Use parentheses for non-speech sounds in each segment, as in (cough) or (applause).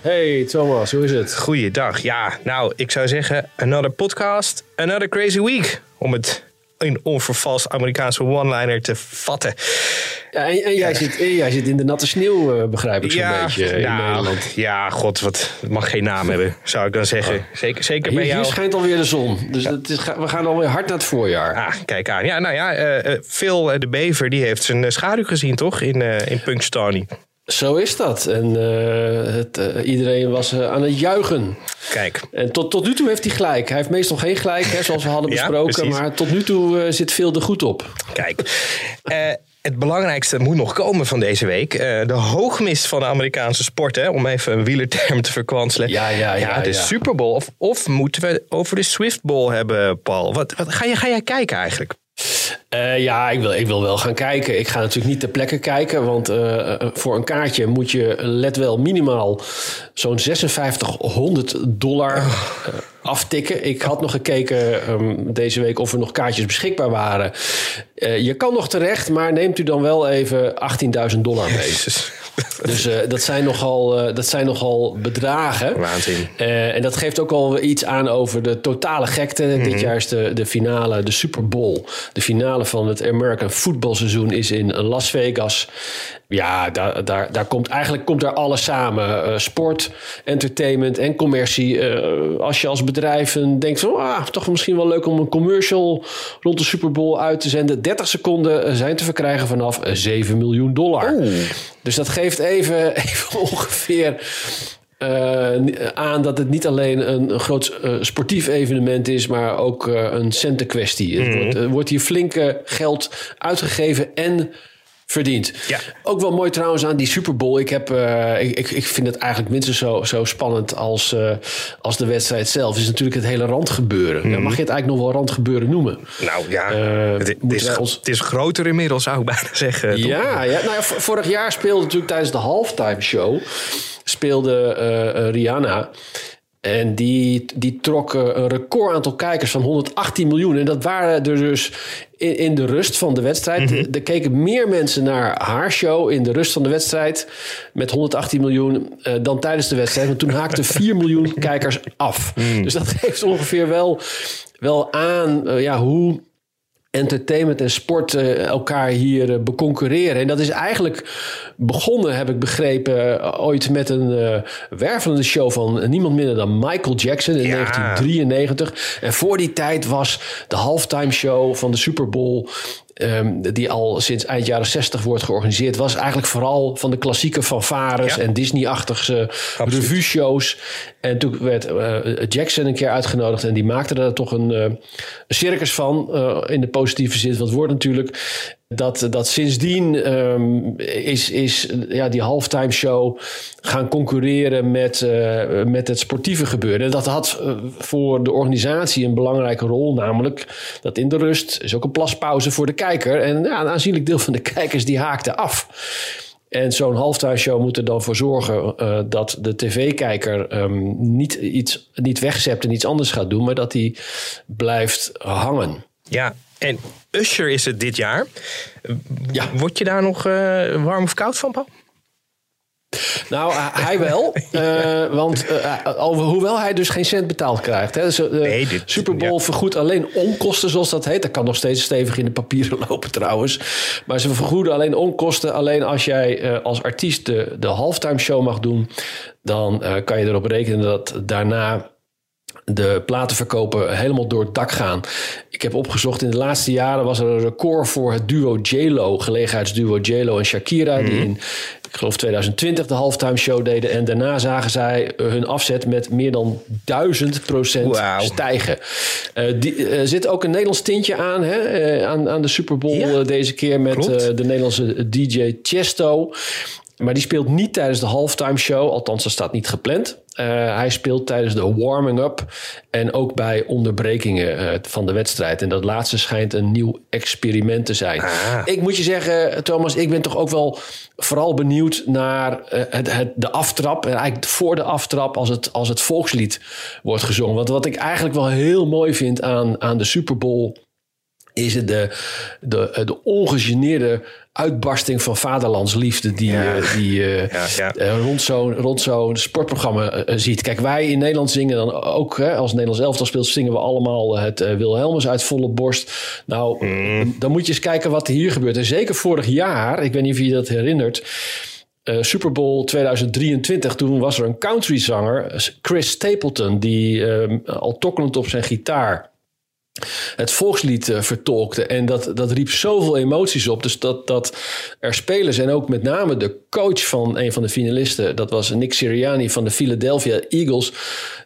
Hey Thomas, hoe is het? Goeiedag. Ja, nou, ik zou zeggen, another podcast, another crazy week. Om het in onvervalst Amerikaanse one-liner te vatten. Ja, en, en jij, zit, en jij zit in de natte sneeuw, eh, begrijp ik zo'n beetje, in nou, Nederland. Ja, god, wat, mag geen naam hebben, zou ik dan zeggen. Zeker, zeker bij jou. hier schijnt alweer de zon, dus het is, we gaan alweer hard naar het voorjaar. Ah, kijk aan. Ja, nou ja, eh, eh, Phil eh, de Bever, die heeft zijn eh, schaduw gezien, toch? In, eh in Punxsutawney. Zo is dat. En eh, het, eh, iedereen was eh, aan het juichen. Kijk, En tot, tot nu toe heeft hij gelijk. Hij heeft meestal geen gelijk, hè, zoals we hadden (laughs) besproken. maar tot nu toe zit veel er goed op. Kijk, het belangrijkste moet nog komen van deze week. De hoogmis van de Amerikaanse sport, hè, om even een wielerterm te verkwanselen. Ja, ja, ja, de ja. Super Bowl. Of, of moeten we over de Swift Bowl hebben, Paul? Wat, wat ga, je, ga jij kijken eigenlijk? Eh, ja, ik wil, ik wil wel gaan kijken. Ik ga natuurlijk niet ter plekke kijken, want eh, eh, voor een kaartje moet je, let wel, minimaal zo'n 5600 dollar eh, aftikken. Ik had nog gekeken ehm, deze week of er nog kaartjes beschikbaar waren. Eh, je kan nog terecht, maar neemt u dan wel even 18.000 dollar mee. Dus eh, dat, zijn nogal, eh, dat zijn nogal bedragen. Waanzin. En dat geeft ook al iets aan over de totale gekte. Mhm. Dit jaar is de, de finale, de Super Bowl. De finale van het American voetbalseizoen is in Las Vegas. Ja, daar, daar, daar komt eigenlijk komt daar alles samen. Eh, sport, entertainment en commercie. Eh, als je als bedrijf een, denkt van... Ah, toch misschien wel leuk om een commercial rond de Super Bowl uit te zenden. 30 seconden eh, zijn te verkrijgen vanaf eh, 7 miljoen dollar. Dus dat geeft even, (laughs) even ongeveer aan dat het niet alleen een, een groot sportief evenement is, maar ook een centenkwestie. Wordt, er wordt hier flinke geld uitgegeven en verdiend. Ja. Ook wel mooi trouwens aan die Super Bowl. Ik, heb, eh, ik, ik, vind het eigenlijk minstens zo, zo spannend als, eh, als de wedstrijd zelf. Is natuurlijk het hele randgebeuren. Ja, mag je het eigenlijk nog wel randgebeuren noemen? Nou ja, Eh, het, is, ons- het is groter inmiddels, zou ik bijna (laughs) zeggen. Ja, ja, nou ja, vorig jaar speelde natuurlijk tijdens de halftime show speelde Rihanna. En die, die trok eh, een record aantal kijkers van 118 miljoen. En dat waren er dus in, in de rust van de wedstrijd. Er keken meer mensen naar haar show in de rust van de wedstrijd... met 118 miljoen eh, dan tijdens de wedstrijd. Want toen haakten (laughs) 4 miljoen kijkers af. Dus dat (laughs) geeft ongeveer wel, wel aan eh, ja, hoe entertainment en sport eh, elkaar hier eh, beconcurreren. En dat is eigenlijk begonnen, heb ik begrepen, eh, ooit met een wervelende show van niemand minder dan Michael Jackson in Ja. 1993. En voor die tijd was de halftime show van de Super Bowl. Ehm, die al sinds eind jaren 60 wordt georganiseerd, was eigenlijk vooral van de klassieke fanfares Ja. en Disney-achtige revue-shows. En toen werd eh, Jackson een keer uitgenodigd en die maakte daar toch een, eh, een circus van, eh, in de positieve zin van het woord natuurlijk. Dat, dat sindsdien ehm, is, is ja, die halftime show gaan concurreren met, eh, met het sportieve gebeuren. En dat had eh, voor de organisatie een belangrijke rol, namelijk dat in de rust is ook een plaspauze voor de kijker. En ja, een aanzienlijk deel van de kijkers die haakte af. En zo'n halftime show moet er dan voor zorgen eh, dat de tv-kijker ehm, niet, iets, niet wegzept en iets anders gaat doen, maar dat hij blijft hangen. Ja, en Usher is het dit jaar. Ja. Word je daar nog eh, warm of koud van, Paul? Nou, uh, hij wel. (laughs) Uh, want uh, hoewel hij dus geen cent betaald krijgt. Hè. Dus, nee, dit, Super Bowl ja. vergoedt alleen onkosten, zoals dat heet. Dat kan nog steeds stevig in de papieren (laughs) lopen trouwens. Maar ze vergoeden alleen onkosten. Alleen als jij als artiest de, de halftime show mag doen... dan kan je erop rekenen dat daarna de platenverkopen helemaal door het dak gaan. Ik heb opgezocht, in de laatste jaren was er een record voor het duo J-Lo, gelegenheidsduo J-Lo en Shakira, die Mhm. in, ik geloof 2020 de halftime show deden. En daarna zagen zij hun afzet met meer dan 1000 procent stijgen. Eh, die, er zit ook een Nederlands tintje aan, hè, eh, aan, aan de Super Bowl Ja, eh, deze keer met eh, de Nederlandse DJ Chesto. Maar die speelt niet tijdens de halftime show, althans dat staat niet gepland. Eh, hij speelt tijdens de warming-up en ook bij onderbrekingen eh, van de wedstrijd. En dat laatste schijnt een nieuw experiment te zijn. Ah. Ik moet je zeggen, Thomas, ik ben toch ook wel vooral benieuwd naar eh, het, het, de aftrap. En eigenlijk voor de aftrap als het, als het volkslied wordt gezongen. Want wat ik eigenlijk wel heel mooi vind aan, aan de Super Bowl is het de, de, de ongegeneerde uitbarsting van vaderlandsliefde die, Ja. eh, die eh, Ja, ja. eh, rond zo'n rond zo'n sportprogramma ziet. Kijk, wij in Nederland zingen dan ook, hè, als Nederlands elftal speelt, zingen we allemaal het Wilhelmus uit volle borst. Nou, dan moet je eens kijken wat er hier gebeurt. En zeker vorig jaar, ik weet niet of je dat herinnert. eh, Super Bowl 2023, toen was er een countryzanger, Chris Stapleton, die eh, al tokkelend op zijn gitaar het volkslied eh, vertolkte. En dat, dat riep zoveel emoties op. Dus dat, dat er spelers en ook met name de coach van een van de finalisten... dat was Nick Sirianni van de Philadelphia Eagles...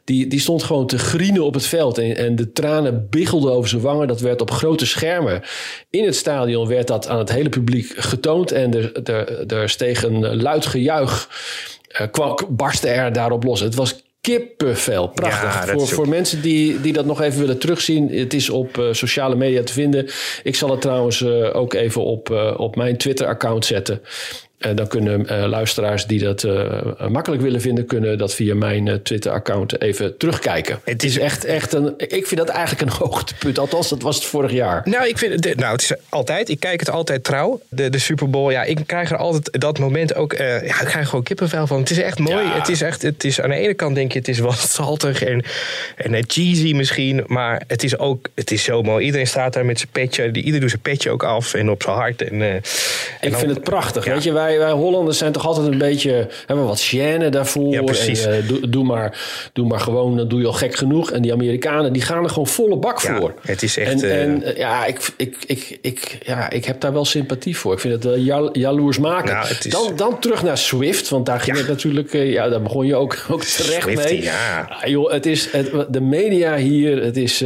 die, die stond gewoon te grienen op het veld. En, de tranen biggelden over zijn wangen. Dat werd op grote schermen. In het stadion werd dat aan het hele publiek getoond. En er, er, er steeg een luid gejuich... kwam, barstte er daarop los. Het was kippenvel. Prachtig. Ja, voor, voor mensen die, die dat nog even willen terugzien. Het is op eh, sociale media te vinden. Ik zal het trouwens eh, ook even op, eh, op mijn Twitter-account zetten. En dan kunnen eh, luisteraars die dat eh, makkelijk willen vinden... kunnen dat via mijn eh, Twitter-account even terugkijken. Het is echt, echt een... Ik vind dat eigenlijk een (laughs) hoogtepunt. Althans, dat was het vorig jaar. Nou, ik vind het, nou, het is altijd. Ik kijk het altijd trouw. De, de Super Bowl. Ja, ik krijg er altijd dat moment ook. eh, ja, ik krijg gewoon kippenvel van. Het is echt mooi. Ja. Het is echt. Het is aan de ene kant denk je, het is wat (laughs) saltig en, en cheesy misschien. Maar het is ook. Het is zo mooi. Iedereen staat daar met zijn petje. Ieder doet zijn petje ook af en op zijn hart. En, eh, en Ik dan- vind het prachtig. Ja. Weet je, wij, wij Hollanders zijn toch altijd een beetje. hebben wat gêne daarvoor. Ja, precies. En, eh, doe, doe, maar, doe maar gewoon, dan doe je al gek genoeg. En die Amerikanen die gaan er gewoon volle bak Ja, voor. het is echt, En, eh, en eh, ja, ik, ik, ik, ik, ja, ik heb daar wel sympathie voor. Ik vind het uh, jal, jaloers maken. Nou, is- dan, dan terug naar Swift, want daar ging Ja. het natuurlijk. ja, daar begon je ook, ook terecht mee. ja. Ah, joh, het is het, de media hier. Het is,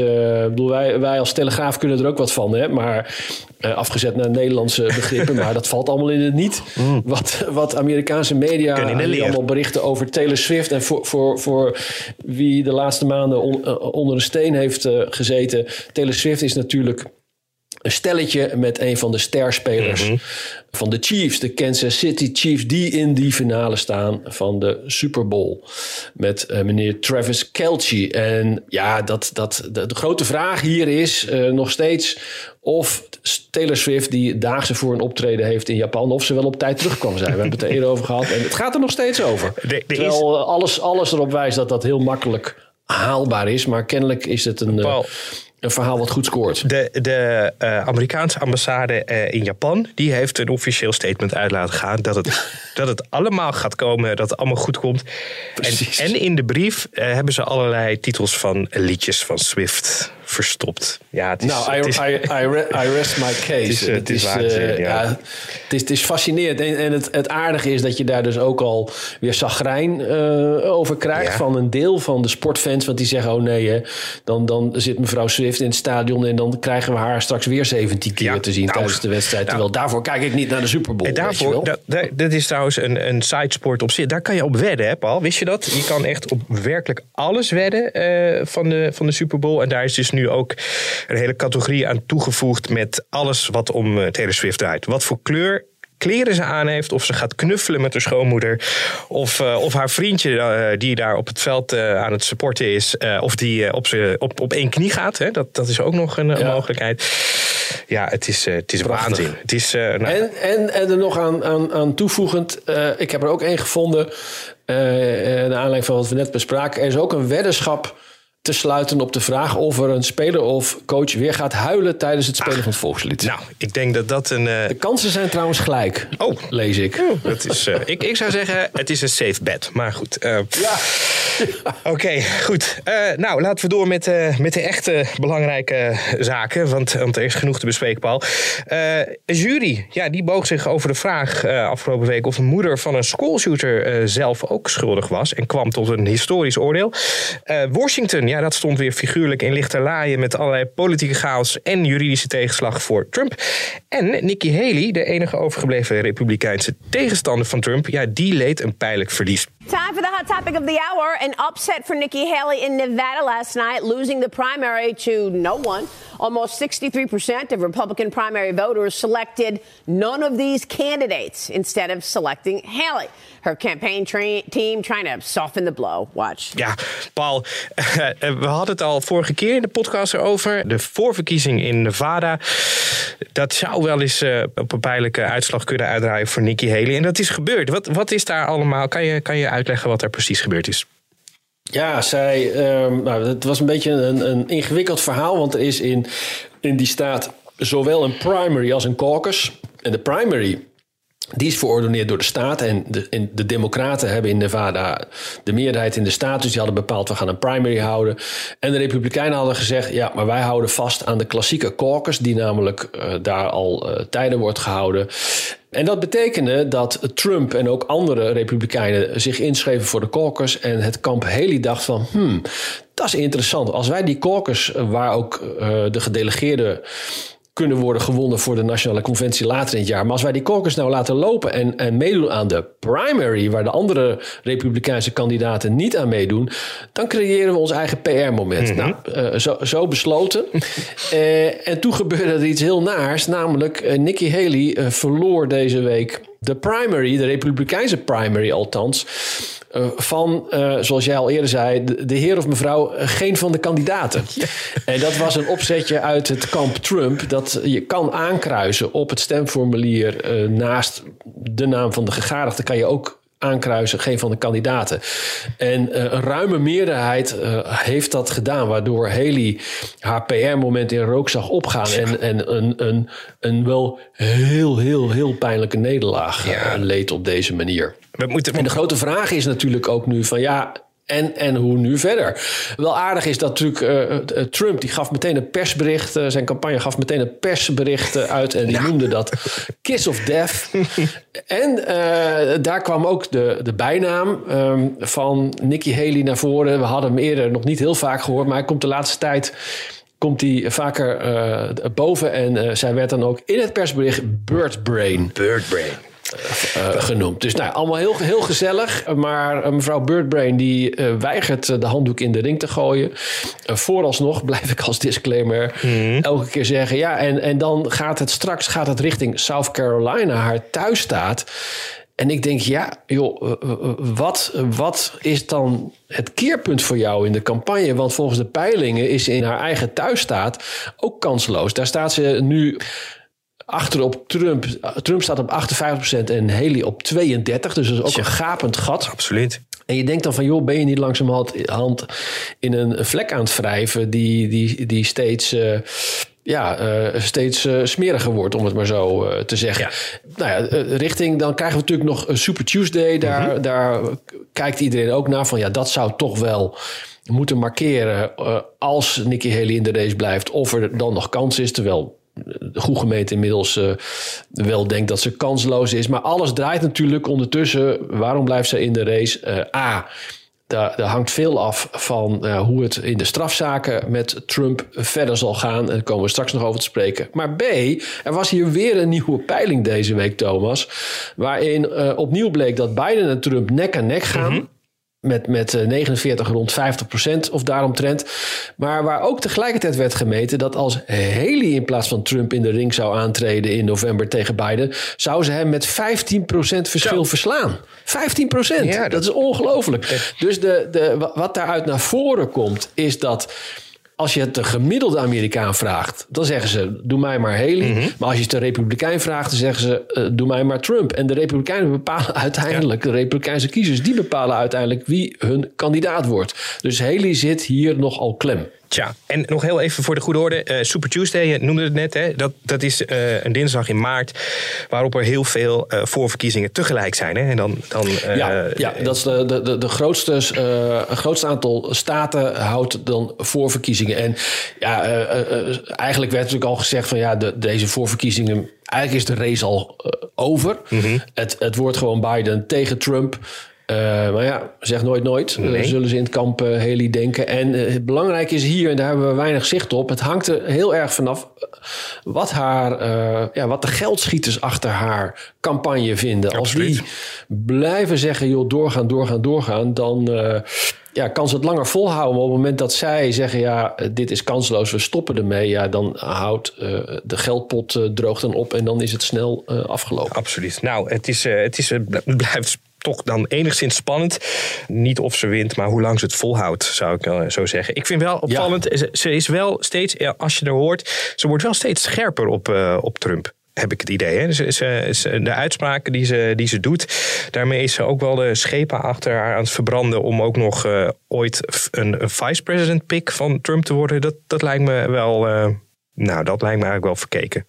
bedoel, wij, wij als Telegraaf kunnen er ook wat van, hè? Maar afgezet naar Nederlandse begrippen, (laughs) maar dat valt allemaal in het niet. (laughs) Wat, wat Amerikaanse media allemaal berichten over Taylor Swift. En voor, voor, voor wie de laatste maanden on- eh, onder een steen heeft eh, gezeten. Taylor Swift is natuurlijk een stelletje met een van de sterspelers van de Chiefs, de Kansas City Chiefs, die in die finale staan van de Super Bowl met eh, meneer Travis Kelce. En ja, dat, dat, de, de grote vraag hier is eh, nog steeds of Taylor Swift, die daagse voor een optreden heeft in Japan, of ze wel op tijd terug kan zijn. We hebben het er eerder over gehad en het gaat er nog steeds over. Er- er is- Terwijl alles, alles erop wijst dat dat heel makkelijk haalbaar is, maar kennelijk is het een, eh. Een verhaal wat goed scoort. De, de eh, Amerikaanse ambassade eh, in Japan die heeft een officieel statement uit laten gaan dat het, (laughs) dat het allemaal gaat komen, dat het allemaal goed komt. En, en in de brief eh, hebben ze allerlei titels van liedjes van Swift verstopt. Ja, het is, Nou, I, het is- I, I, re- I rest my (laughs) case. is, eh, het is eh, ja. het, is, het is fascinerend. En, en het, het aardige is dat je daar dus ook al weer zagrijn eh, over krijgt... Ja. van een deel van de sportfans. Want die zeggen, oh nee, hè, dan, dan zit mevrouw Swift in het stadion... en dan krijgen we haar straks weer 17 keer te zien nou, tijdens de wedstrijd. nou. Terwijl daarvoor kijk ik niet naar de Super Bowl. En daarvoor, dat, dat, dat is trouwens een, een sidesport op zich. Daar kan je op wedden, hè, Paul? Wist je dat? Je kan echt op werkelijk alles wedden van, de, van de Super Bowl. En daar is dus nu ook een hele categorie aan toegevoegd met alles wat om eh, Taylor Swift draait. Wat voor kleur kleren ze aan heeft, of ze gaat knuffelen met haar schoonmoeder, of, eh, of haar vriendje eh, die daar op het veld aan het supporten is, of die op, ze, op, op één knie gaat. Hè? Dat, dat is ook nog een, Ja. mogelijkheid. ja, het is, het is waanzin. Het is, nou, en, en, en er nog aan, aan, aan toevoegend, ik heb er ook één gevonden. naar aanleiding van wat we net bespraken. Er is ook een weddenschap te sluiten op de vraag of er een speler of coach weer gaat huilen tijdens het spelen van het volkslied. Nou, ik denk dat dat een. Uh... De kansen zijn trouwens gelijk. Oh, lees ik. Oh, dat is, uh, ik, ik zou zeggen, het is een safe bet. Maar goed. Uh... Ja. (laughs) Oké, okay, goed. nou, laten we door met, met de echte belangrijke zaken. Want, want er is genoeg te bespreken, Paul. een jury, ja, die boog zich over de vraag afgelopen week of de moeder van een schoolshooter zelf ook schuldig was. En kwam tot een historisch oordeel. Washington, ja ja, dat stond weer figuurlijk in lichterlaaien met allerlei politieke chaos en juridische tegenslag voor Trump. En Nikki Haley, de enige overgebleven republikeinse tegenstander van Trump, ja, die leed een pijnlijk verlies. Time for the hot topic of the hour. An upset for Nikki Haley in Nevada last night, losing the primary to no one. Almost 63% of Republican primary voters selected none of these candidates instead of selecting Haley. Her campaign team trying to soften the blow. Watch. Ja, Paul, (laughs) we hadden het al vorige keer in de podcast erover. De voorverkiezing in Nevada. Dat zou wel eens uh, op een pijnlijke uitslag kunnen uitdraaien voor Nikki Haley. En dat is gebeurd. Wat, wat is daar allemaal? Kan je, kan je uitleggen wat er precies gebeurd is? Ja, zij, uh, nou, het was een beetje een, een ingewikkeld verhaal. Want er is in, in die staat zowel een primary als een caucus. En de primary die is verordoneerd door de staat. En de, de Democraten hebben in Nevada de meerderheid in de staat. Dus die hadden bepaald, we gaan een primary houden. En de Republikeinen hadden gezegd, ja, maar wij houden vast aan de klassieke caucus. Die namelijk uh, daar al uh, tijden wordt gehouden. En dat betekende dat Trump en ook andere Republikeinen zich inschreven voor de caucus. En het kamp Haley dacht van, hmm, dat is interessant. Als wij die caucus, waar ook de gedelegeerden kunnen worden gewonnen voor de Nationale Conventie later in het jaar. Maar als wij die caucus nou laten lopen en, en meedoen aan de primary, waar de andere Republikeinse kandidaten niet aan meedoen, dan creëren we ons eigen PR-moment. Mhm. Nou, uh, zo, zo, besloten. uh, (laughs) en toen gebeurde er iets heel naars, namelijk uh, Nikki Haley verloor deze week de primary, de Republikeinse primary althans. Uh, van, uh, zoals jij al eerder zei, de, de heer of mevrouw, uh, geen van de kandidaten. (laughs) En dat was een opzetje uit het kamp Trump. Dat je kan aankruisen op het stemformulier naast de naam van de gegadigde, kan je ook aankruisen, geen van de kandidaten. En uh, een ruime meerderheid uh, heeft dat gedaan, waardoor Haley haar PR-moment in rook zag opgaan en, en een, een, een wel heel, heel, heel pijnlijke nederlaag ja. uh, leed op deze manier. We moeten, en de grote vraag is natuurlijk ook nu van ja, en, en hoe nu verder? Wel aardig is dat natuurlijk uh, Trump, die gaf meteen een persbericht. Uh, zijn campagne gaf meteen een persbericht uit. En die noemde dat Kiss of Death. (laughs) en daar kwam ook de, de bijnaam um, van Nikki Haley naar voren. We hadden hem eerder nog niet heel vaak gehoord. Maar hij komt de laatste tijd komt hij vaker boven. En zij werd dan ook in het persbericht Bird Brain. Bird Brain. Uh, genoemd. Dus nou, allemaal heel, heel gezellig. Maar uh, mevrouw Birdbrain die uh, weigert de handdoek in de ring te gooien. vooralsnog (laughs) blijf ik als disclaimer mm. elke keer zeggen... ja, en, en dan gaat het straks gaat het richting South Carolina, haar thuisstaat... En ik denk, ja, joh, wat, wat is dan het keerpunt voor jou in de campagne? Want volgens de peilingen is ze in haar eigen thuisstaat ook kansloos. Daar staat ze nu achterop Trump. Trump staat op 58% en Haley op 32%. Dus dat is ook een gapend gat. Absoluut. En je denkt dan van, joh, ben je niet langzamerhand in een vlek aan het wrijven die, die, die steeds... Uh, ja, uh, steeds uh, smeriger wordt, om het maar zo uh, te zeggen. Ja. Nou ja, richting, dan krijgen we natuurlijk nog een Super Tuesday. Daar, mm -hmm. daar kijkt iedereen ook naar van, ja, dat zou toch wel moeten markeren als Nikki Haley in de race blijft, of er dan nog kans is. Terwijl de goede gemeente inmiddels uh, wel denkt dat ze kansloos is. Maar alles draait natuurlijk ondertussen. Waarom blijft ze in de race? Uh, A. Daar, hangt veel af van uh, hoe het in de strafzaken met Trump verder zal gaan. En daar komen we straks nog over te spreken. Maar B, er was hier weer een nieuwe peiling deze week, Thomas. Waarin opnieuw bleek dat Biden en Trump nek aan nek gaan. -hmm met, met 49 rond 50 procent of daaromtrent. Maar waar ook tegelijkertijd werd gemeten dat als Haley in plaats van Trump in de ring zou aantreden in november tegen Biden, zou ze hem met 15 procent verschil verslaan. 15 procent, ja, dat... dat... is ongelooflijk. Dus de, de, wat daaruit naar voren komt, is dat Als je het de gemiddelde Amerikaan vraagt, dan zeggen ze: doe mij maar Haley. Mhm. Maar als je het de Republikein vraagt, dan zeggen ze: eh, doe mij maar Trump. En de Republikeinen bepalen (laughs) uiteindelijk, de Republikeinse kiezers, die bepalen uiteindelijk wie hun kandidaat wordt. Dus Haley zit hier nogal klem. Tja, en nog heel even voor de goede orde. eh, Super Tuesday, je noemde het net. Hè, dat, dat is eh, een dinsdag in maart. Waarop er heel veel eh, voorverkiezingen tegelijk zijn. Hè? En dan, dan, eh, Ja, ja, dat is de, de, de, grootste, eh, grootste aantal staten houdt dan voorverkiezingen. En ja, eh, eh, eh, eigenlijk werd natuurlijk al gezegd van ja, de, deze voorverkiezingen. Eigenlijk is de race al eh, over. het, het wordt gewoon Biden tegen Trump. Eh, maar ja, zeg nooit nooit. Eh, zullen ze in het kamp eh, Haley denken. En het belangrijke is hier, en daar hebben we weinig zicht op. Het hangt er heel erg vanaf wat, haar, ja, wat de geldschieters achter haar campagne vinden. Als die blijven zeggen, joh, doorgaan, doorgaan, doorgaan, dan ja, kan ze het langer volhouden. Maar op het moment dat zij zeggen, ja, dit is kansloos, we stoppen ermee, ja, dan houdt de geldpot droog dan op en dan is het snel afgelopen. Absoluut. Nou, het, is, het, is, het blijft toch dan enigszins spannend. Niet of ze wint, maar hoe lang ze het volhoudt, zou ik eh, zo zeggen. Ik vind wel opvallend, ze, ze is wel steeds, als je er hoort, ze wordt wel steeds scherper op, eh, op Trump. Heb ik het idee. Hè? Ze, ze, ze- de uitspraken die ze, die ze doet, daarmee is ze ook wel de schepen achter haar aan het verbranden. om ook nog eh, ooit een, een vice-president pick van Trump te worden. Dat, dat lijkt me wel. nou, dat lijkt me eigenlijk wel verkeken.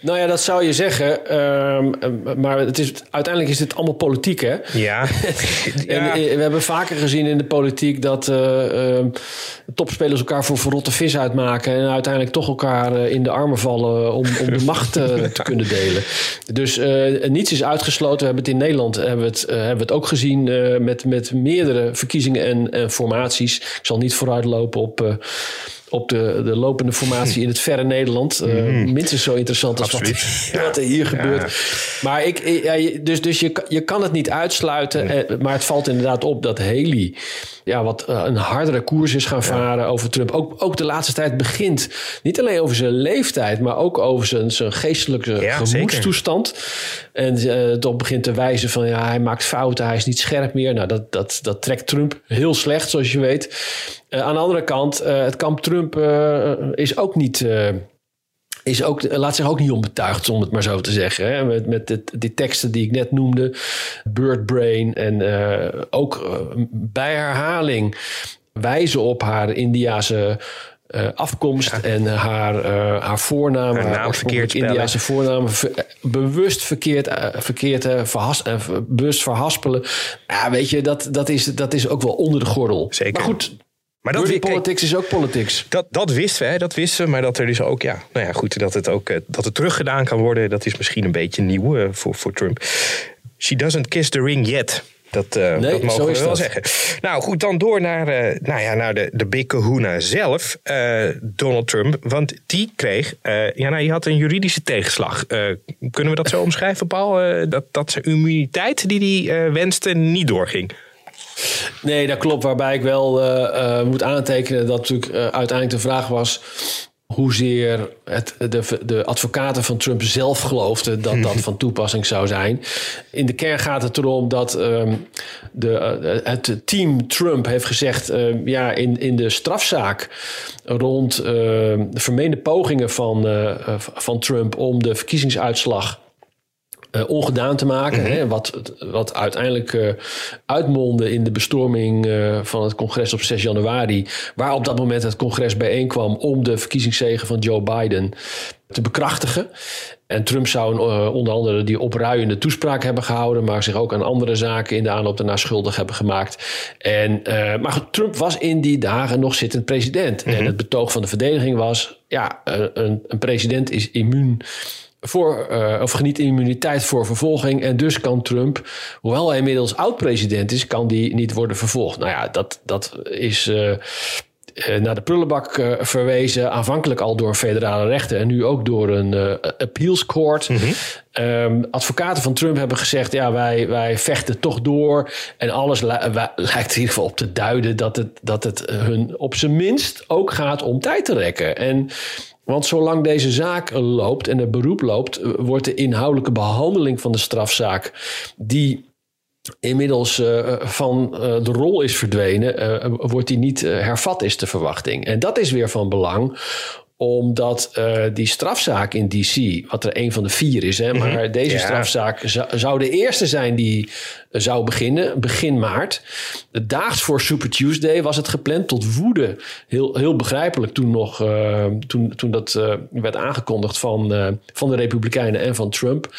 Nou ja, dat zou je zeggen. ehm, eh, maar het is, uiteindelijk is dit allemaal politiek, hè? Ja. (laughs) En ja. eh, we hebben vaker gezien in de politiek dat eh, eh, topspelers elkaar voor verrotte vis uitmaken. En uiteindelijk toch elkaar in de armen vallen om, om de macht (laughs) te kunnen delen. Dus niets is uitgesloten. We hebben het in Nederland hebben we het, hebben we het ook gezien met, met meerdere verkiezingen en, en formaties. Ik zal niet vooruitlopen op. op de, de lopende formatie in het verre Nederland. Eh, Minstens zo interessant als wat. Absoluut. (laughs) wat er hier gebeurt. Maar ik, dus, dus je, je kan het niet uitsluiten. eh, Maar het valt inderdaad op dat Haley ja, wat eh, een hardere koers is gaan varen over Trump. Ook, ook de laatste tijd begint niet alleen over zijn leeftijd, maar ook over zijn, zijn geestelijke Ja, gemoedstoestand. En eh, toch begint te wijzen van ja, hij maakt fouten, hij is niet scherp meer. Nou, dat, dat, dat trekt Trump heel slecht, zoals je weet. Eh, aan de andere kant, eh, het kamp Trump eh, is ook niet. is ook, laat zich ook niet onbetuigd, om het maar zo te zeggen. Hè? Met, met dit, die teksten die ik net noemde, Bird Brain. En ook bij herhaling wijzen op haar Indiase afkomst en haar, haar voornaam, Haar verkeerd. Indiase voornaam, ver- bewust verkeerd, verkeerd verhas, bewust verhaspelen. Ja, weet je, dat, dat, is, dat is ook wel onder de gordel. Zeker. Maar goed, Maar dat, dirty kijk, politics is ook politics. dat, dat wisten we, hè, dat wisten. Maar dat er dus ook, ja, nou ja, goed, dat het ook eh, dat het teruggedaan kan worden, dat is misschien een beetje nieuw eh, voor, voor Trump. She doesn't kiss the ring yet. Dat, eh, Nee, dat mogen we wel dat. zeggen. Nou goed, dan door naar, nou ja, naar de, de big kahuna zelf, Donald Trump. Want die kreeg, ja, nou, die had een juridische tegenslag. Kunnen we dat zo omschrijven, Paul? Dat, dat zijn immuniteit die hij wenste niet doorging. Nee, dat klopt. Waarbij ik wel eh, eh, moet aantekenen dat natuurlijk eh, uiteindelijk de vraag was hoezeer het, de, de advocaten van Trump zelf geloofden dat dat (laughs) van toepassing zou zijn. In de kern gaat het erom dat ehm, de, het team Trump heeft gezegd... eh, ja, in, in de strafzaak rond eh, de vermeende pogingen van, van Trump... om de verkiezingsuitslag eh, ongedaan te maken. hè, wat, wat uiteindelijk eh uitmondde in de bestorming eh, van het congres op 6 januari. Waar op dat moment het congres bijeenkwam om de verkiezingszegen van Joe Biden te bekrachtigen. En Trump zou onder andere die opruiende toespraak hebben gehouden, maar zich ook aan andere zaken in de aanloop daarna schuldig hebben gemaakt. En, maar goed, Trump was in die dagen nog zittend president. En het betoog van de verdediging was: ja, een, een president is immuun voor, eh, of geniet immuniteit voor vervolging. En dus kan Trump, hoewel hij inmiddels oud-president is, kan die niet worden vervolgd. Nou ja, dat, dat is eh, eh, naar de prullenbak verwezen. Aanvankelijk al door federale rechter en nu ook door een appeals court. Ehm, advocaten van Trump hebben gezegd: ja, wij, wij vechten toch door. En alles li- lijkt in ieder geval op te duiden dat het, dat het hun op zijn minst ook gaat om tijd te rekken. En want zolang deze zaak loopt en het beroep loopt, eh, wordt de inhoudelijke behandeling van de strafzaak, die inmiddels uh, van uh, de rol is verdwenen, wordt hij niet hervat, is de verwachting. En dat is weer van belang omdat uh, die strafzaak in DC, wat er een van de vier is, hè, maar mm-hmm. deze ja. strafzaak zou de eerste zijn die zou beginnen, begin maart. De daags voor Super Tuesday was het gepland tot woede. Heel, heel begrijpelijk toen nog, uh, toen, toen dat uh, werd aangekondigd van, van de Republikeinen en van Trump.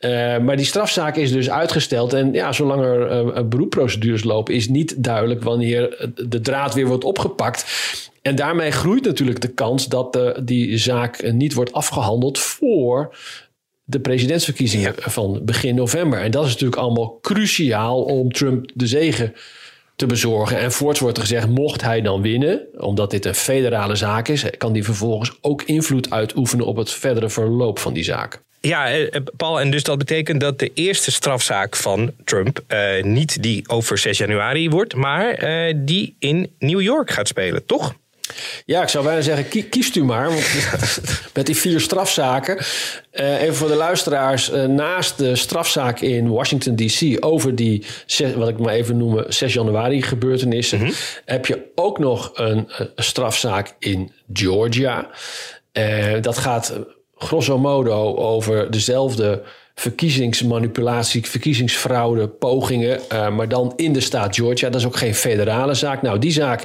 Uh, maar die strafzaak is dus uitgesteld. En ja, zolang er uh, beroepprocedures lopen, is niet duidelijk wanneer de draad weer wordt opgepakt. En daarmee groeit natuurlijk de kans dat de, die zaak niet wordt afgehandeld voor de presidentsverkiezingen van begin november. En dat is natuurlijk allemaal cruciaal om Trump de zegen te bezorgen. En voorts wordt er gezegd, mocht hij dan winnen, omdat dit een federale zaak is, kan die vervolgens ook invloed uitoefenen op het verdere verloop van die zaak. Ja, eh, Paul, en dus dat betekent dat de eerste strafzaak van Trump uh, niet die over 6 januari wordt, maar uh, die in New York gaat spelen, toch? Ja, ik zou bijna zeggen, kiest u maar. Want (laughs) met die vier strafzaken. Uh, even voor de luisteraars. Uh, naast de strafzaak in Washington D.C. over die, wat ik maar even noem, 6 januari gebeurtenissen. Mm -hmm. heb je ook nog een, een strafzaak in Georgia. Dat gaat grosso modo over dezelfde verkiezingsmanipulatie, verkiezingsfraude, pogingen. maar dan in de staat Georgia. Dat is ook geen federale zaak. Nou, die zaak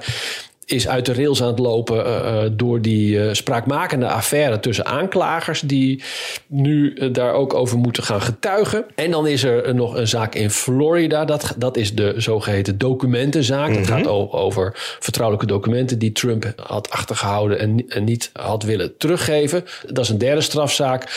is uit de rails aan het lopen uh, door die uh, spraakmakende affaire tussen aanklagers die nu uh, daar ook over moeten gaan getuigen. En dan is er nog een zaak in Florida, dat, dat is de zogeheten documentenzaak. Mm -hmm. Dat gaat over vertrouwelijke documenten die Trump had achtergehouden en, en niet had willen teruggeven. Dat is een derde strafzaak.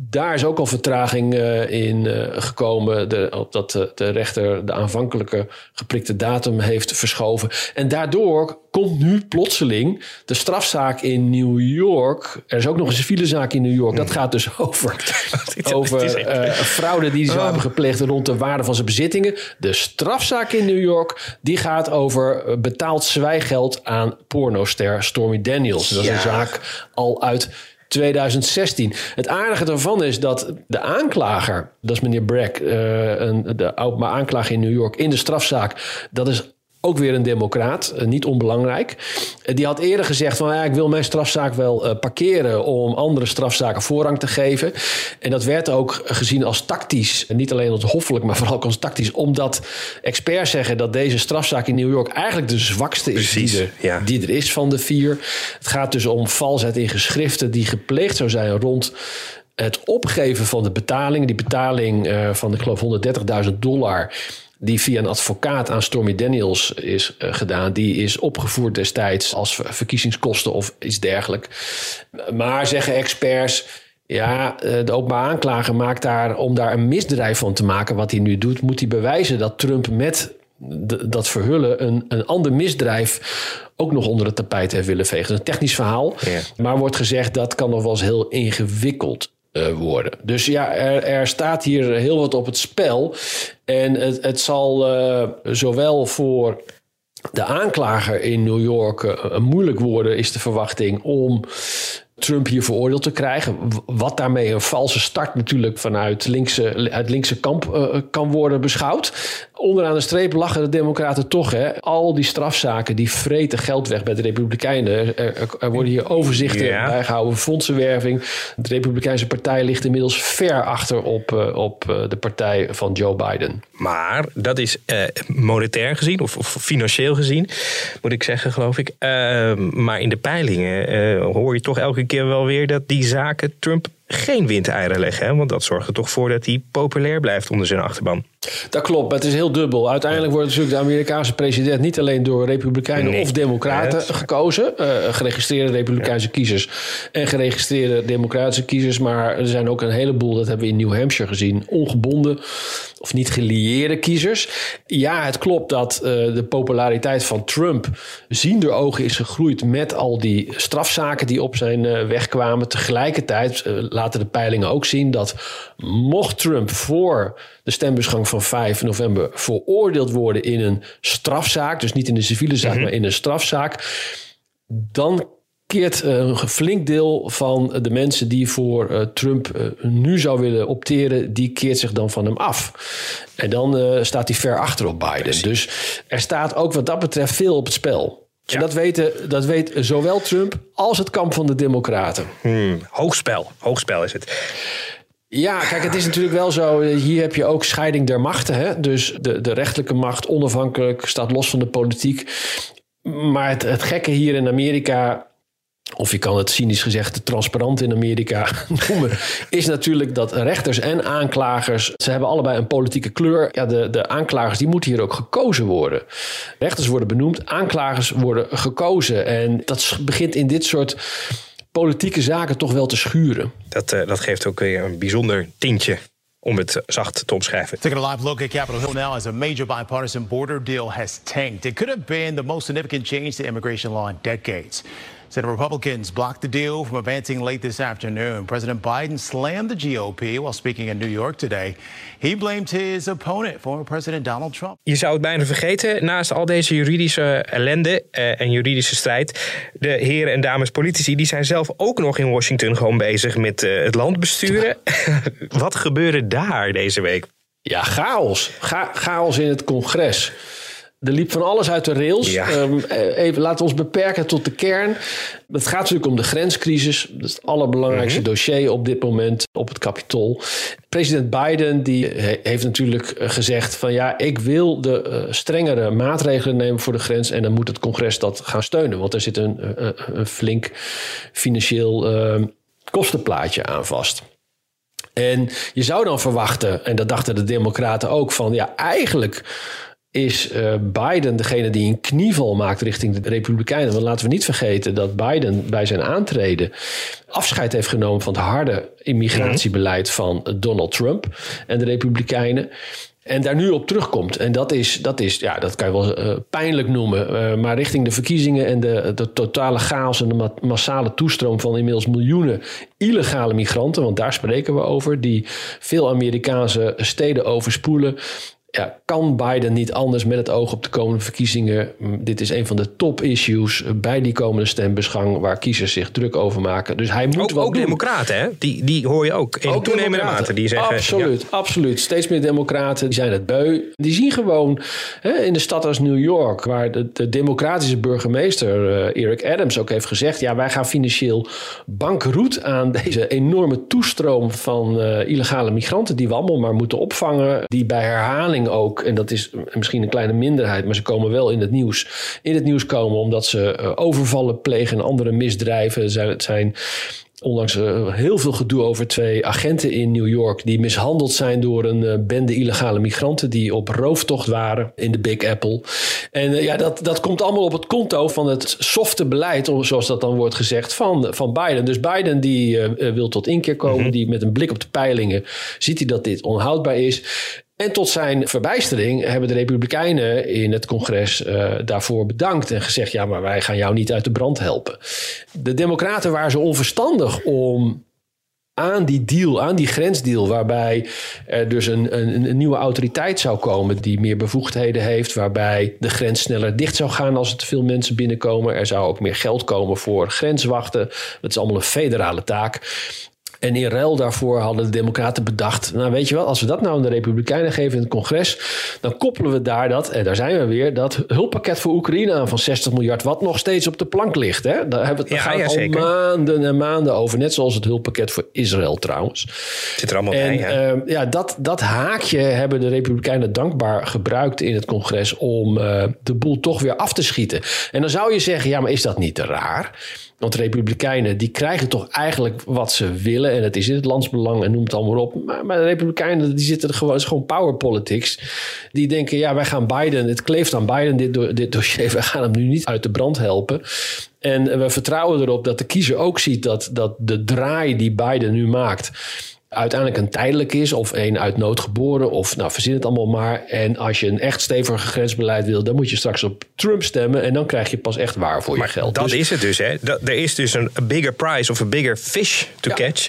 Daar is ook al vertraging uh, in uh, gekomen. De, op dat uh, de rechter de aanvankelijke geprikte datum heeft verschoven. En daardoor komt nu plotseling de strafzaak in New York. Er is ook nog een civiele zaak in New York. Dat gaat dus over, (laughs) over fraude die ze oh. hebben gepleegd rond de waarde van zijn bezittingen. De strafzaak in New York die gaat over betaald zwijgeld aan pornoster Stormy Daniels. Dat is ja. een zaak al uit 2016. Het aardige daarvan is dat de aanklager, dat is meneer Bragg, uh, een, de oud aanklager in New York, in de strafzaak, dat is ook weer een democraat, eh, niet onbelangrijk. Eh, die had eerder gezegd van ja, ik wil mijn strafzaak wel uh, parkeren om andere strafzaken voorrang te geven. En dat werd ook gezien als tactisch, niet alleen als hoffelijk, maar vooral als tactisch, omdat experts zeggen dat deze strafzaak in New York eigenlijk de zwakste is die er, ja. die er is van de vier. Het gaat dus om valsheid in geschriften die gepleegd zou zijn rond het opgeven van de betaling. Die betaling uh, van, ik geloof, 130.000 dollar die via een advocaat aan Stormy Daniels is uh, gedaan. Die is opgevoerd destijds als verkiezingskosten of iets dergelijks. Maar zeggen experts. Ja, eh, de openbaar aanklager maakt daar, om daar een misdrijf van te maken, wat hij nu doet, moet hij bewijzen dat Trump met dat verhullen een, een ander misdrijf ook nog onder het tapijt heeft willen vegen. een technisch verhaal. Ja. Maar wordt gezegd dat kan nog wel eens heel ingewikkeld worden. Dus ja, er, er, staat hier heel wat op het spel. En het, het zal uh, zowel voor de aanklager in New York uh, moeilijk worden, is de verwachting om Trump hier veroordeeld te krijgen. Wat daarmee een valse start natuurlijk vanuit linkse, het linkse kamp uh, kan worden beschouwd. Onderaan de streep lachen de Democraten toch. Hè? Al die strafzaken die vreten geld weg bij de Republikeinen. Er, er worden hier overzichten ja. bijgehouden, fondsenwerving. De Republikeinse partij ligt inmiddels ver achter op, uh, op de partij van Joe Biden. Maar dat is uh, monetair gezien, of, of, financieel gezien, moet ik zeggen, geloof ik. maar in de peilingen hoor je toch elke keer wel weer dat die zaken Trump geen windeieren leggen. Hè? Want dat zorgt er toch voor dat hij populair blijft onder zijn achterban. Dat klopt, maar het is heel dubbel. Uiteindelijk wordt natuurlijk de Amerikaanse president niet alleen door Republikeinen nee. of Democraten gekozen. Uh, geregistreerde Republikeinse ja. kiezers en geregistreerde Democratische kiezers. Maar er zijn ook een heleboel, dat hebben we in New Hampshire gezien, ongebonden of niet gelieerde kiezers. Ja, het klopt dat uh, de populariteit van Trump ziender ogen is gegroeid met al die strafzaken die op zijn uh, weg kwamen. Tegelijkertijd laten de peilingen ook zien dat mocht Trump voor de stembusgang van 5 november veroordeeld worden in een strafzaak, dus niet in een civiele zaak, mm -hmm. maar in een strafzaak, dan keert een flink deel van de mensen die voor Trump nu zou willen opteren, die keert zich dan van hem af. En dan staat hij ver achter op Biden. Dus er staat ook wat dat betreft veel op het spel. En dat, weten, dat weet zowel Trump als het kamp van de Democraten. Hmm, hoogspel, hoogspel is het. Ja, kijk, het is natuurlijk wel zo. Hier heb je ook scheiding der machten. Hè? Dus de, de rechterlijke macht onafhankelijk staat los van de politiek. Maar het, het gekke hier in Amerika of je kan het cynisch gezegd transparant in Amerika (laughs) noemen, is natuurlijk dat rechters en aanklagers, ze hebben allebei een politieke kleur. Ja, de, de aanklagers die moeten hier ook gekozen worden. Rechters worden benoemd, aanklagers worden gekozen. En dat begint in dit soort politieke zaken toch wel te schuren. Dat, uh, dat geeft ook weer een bijzonder tintje om het zacht te omschrijven. Taking a live look at Capitol Hill now as a major bipartisan border deal has tanked. It could have been the most significant change to immigration law in decades. Senate Republicans blocked the deal from advancing late this afternoon. President Biden slammed the GOP while speaking in New York today. He blamed his opponent, former President Donald Trump. Je zou het bijna vergeten, naast al deze juridische ellende uh, en juridische strijd, de heren en dames politici, die zijn zelf ook nog in Washington gewoon bezig met uh, het land besturen. Wat gebeurde daar deze week? Ja, chaos. Ga chaos in het congres. Er liep van alles uit de rails. Ja. Um, even, laten we ons beperken tot de kern. Het gaat natuurlijk om de grenscrisis. Dat is het allerbelangrijkste mhm. dossier op dit moment op het Capitool. President Biden die heeft natuurlijk eh, gezegd van ja, ik wil de uh, strengere maatregelen nemen voor de grens en dan moet het congres dat gaan steunen. Want er zit een, uh, een flink financieel uh, kostenplaatje aan vast. En je zou dan verwachten, en dat dachten de Democraten ook, van ja, eigenlijk is uh, Biden degene die een knieval maakt richting de Republikeinen. Want laten we niet vergeten dat Biden bij zijn aantreden afscheid heeft genomen van het harde immigratiebeleid van Donald Trump en de Republikeinen. En daar nu op terugkomt. En dat is, dat is ja, dat kan je wel uh, pijnlijk noemen. Uh, maar richting de verkiezingen en de, de totale chaos en de ma massale toestroom van inmiddels miljoenen illegale migranten, want daar spreken we over, die veel Amerikaanse steden overspoelen ja, kan Biden niet anders met het oog op de komende verkiezingen? Dit is een van de top-issues bij die komende stembusgang waar kiezers zich druk over maken. Dus hij moet ook, wel ook democraten, hè? Die, die hoor je ook in ook toenemende mate. Die zeggen, absoluut, absoluut. Steeds meer democraten die zijn het beu. Die zien gewoon hè, in de stad als New York, waar de, de democratische burgemeester uh, Eric Adams ook heeft gezegd: ja, wij gaan financieel bankroet aan deze enorme toestroom van uh, illegale migranten die we allemaal maar moeten opvangen, die bij herhaling ook, en dat is misschien een kleine minderheid, maar ze komen wel in het nieuws, in het nieuws komen omdat ze uh, overvallen plegen en andere misdrijven. Zijn, het zijn onlangs uh, heel veel gedoe over twee agenten in New York die mishandeld zijn door een uh, bende illegale migranten die op rooftocht waren in de Big Apple. En ja, dat, dat komt allemaal op het konto van het softe beleid, zoals dat dan wordt gezegd, van, van Biden. Dus Biden die wil tot inkeer komen, mm die met een blik op de peilingen ziet hij dat dit onhoudbaar is. En tot zijn verbijstering hebben de Republikeinen in het congres uh, daarvoor bedankt en gezegd: ja, maar wij gaan jou niet uit de brand helpen. De Democraten waren zo onverstandig om aan die deal, aan die grensdeal, waarbij er dus een, een, een, nieuwe autoriteit zou komen die meer bevoegdheden heeft, waarbij de grens sneller dicht zou gaan als er te veel mensen binnenkomen. Er zou ook meer geld komen voor grenswachten. Dat is allemaal een federale taak. En in ruil daarvoor hadden de Democraten bedacht: Nou, weet je wel, als we dat nou aan de Republikeinen geven in het congres, dan koppelen we daar dat, en daar zijn we weer, dat hulppakket voor Oekraïne aan van 60 miljard, wat nog steeds op de plank ligt. Hè? Daar hebben we het ja, ja, al maanden en maanden over. Net zoals het hulppakket voor Israël trouwens. Zit er allemaal en, bij. Ja, uh, ja dat, dat haakje hebben de Republikeinen dankbaar gebruikt in het congres om uh, de boel toch weer af te schieten. En dan zou je zeggen: ja, maar is dat niet te raar? Want Republikeinen die krijgen toch eigenlijk wat ze willen. En het is in het landsbelang en noem het allemaal op. Maar, maar de Republikeinen die zitten er gewoon, is gewoon power politics. Die denken, ja, wij gaan Biden, het kleeft aan Biden, dit, dit dossier. (laughs) Wij gaan hem nu niet uit de brand helpen. En we vertrouwen erop dat de kiezer ook ziet dat, dat de draai die Biden nu maakt uiteindelijk een tijdelijk is of een uit nood geboren of nou verzin het allemaal maar. En als je een echt stevig grensbeleid wil, dan moet je straks op Trump stemmen en dan krijg je pas echt waar voor je geld. Dat dus, is het dus, hè? er is dus een bigger prize of een bigger fish to catch.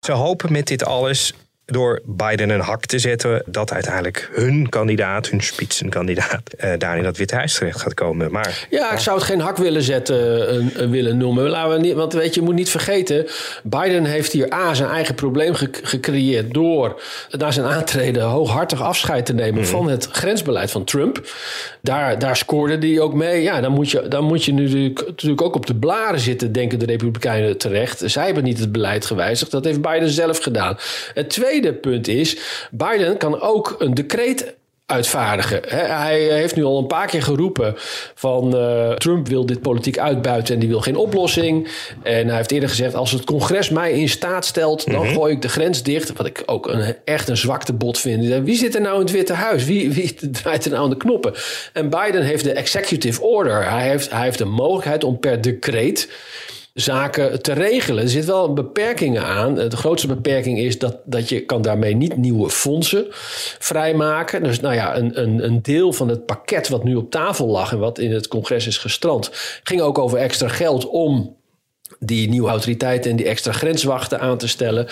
Ze hopen met dit alles door Biden een hak te zetten dat uiteindelijk hun kandidaat, hun spitsenkandidaat, uh, daar in dat Witte Huis terecht gaat komen. Maar, ja, ik zou het geen hak willen zetten, willen noemen. Laten we niet, want weet je, je moet niet vergeten, Biden heeft hier A zijn eigen probleem ge gecreëerd door na zijn aantreden hooghartig afscheid te nemen mm. van het grensbeleid van Trump. Daar, daar scoorde hij ook mee. Ja, dan moet je, dan moet je nu natuurlijk, natuurlijk ook op de blaren zitten, denken de Republikeinen terecht. Zij hebben niet het beleid gewijzigd. Dat heeft Biden zelf gedaan. Het tweede punt is: Biden kan ook een decreet uitvaardigen. Hij heeft nu al een paar keer geroepen van uh, Trump wil dit politiek uitbuiten en die wil geen oplossing. En hij heeft eerder gezegd als het congres mij in staat stelt, dan mhm. gooi ik de grens dicht. Wat ik ook een, echt een zwaktebod vind. Wie zit er nou in het Witte Huis? Wie, wie draait er nou aan de knoppen? En Biden heeft de executive order. Hij heeft, hij heeft de mogelijkheid om per decreet zaken te regelen. Er zit wel beperkingen aan. De grootste beperking is dat, dat je kan daarmee niet nieuwe fondsen vrijmaken. Dus nou ja, een, een, een deel van het pakket wat nu op tafel lag en wat in het congres is gestrand, ging ook over extra geld om die nieuwe autoriteiten en die extra grenswachten aan te stellen.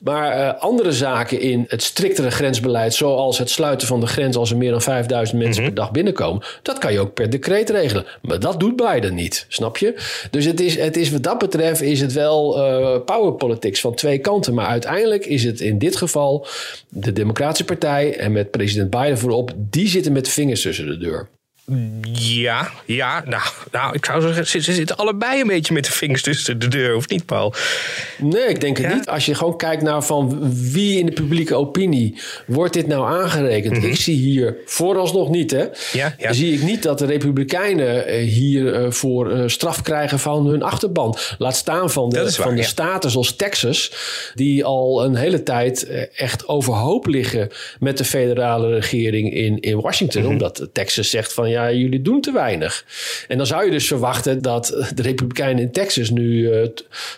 Maar uh, andere zaken in het striktere grensbeleid, zoals het sluiten van de grens als er meer dan 5000 mensen mhm. per dag binnenkomen, dat kan je ook per decreet regelen. Maar dat doet Biden niet, snap je? Dus het is, het is wat dat betreft is het wel uh, power politics van twee kanten. Maar uiteindelijk is het in dit geval de Democratische Partij en met president Biden voorop, die zitten met de vingers tussen de deur. Ja, ja. Nou, nou ik zou zeggen, ze, zitten allebei een beetje met de vingers tussen de deur, of niet, Paul? Nee, ik denk het niet. Als je gewoon kijkt naar van wie in de publieke opinie wordt dit nou aangerekend. Mhm. Ik zie hier vooralsnog niet, hè. Ja, ja. Zie ik niet dat de Republikeinen eh, hier uh, voor uh, straf krijgen van hun achterban. Laat staan van de, van de staten zoals Texas, die al een hele tijd echt overhoop liggen met de federale regering in, in Washington. Mhm. Omdat Texas zegt van ja, jullie doen te weinig. En dan zou je dus verwachten dat de Republikeinen in Texas nu uh,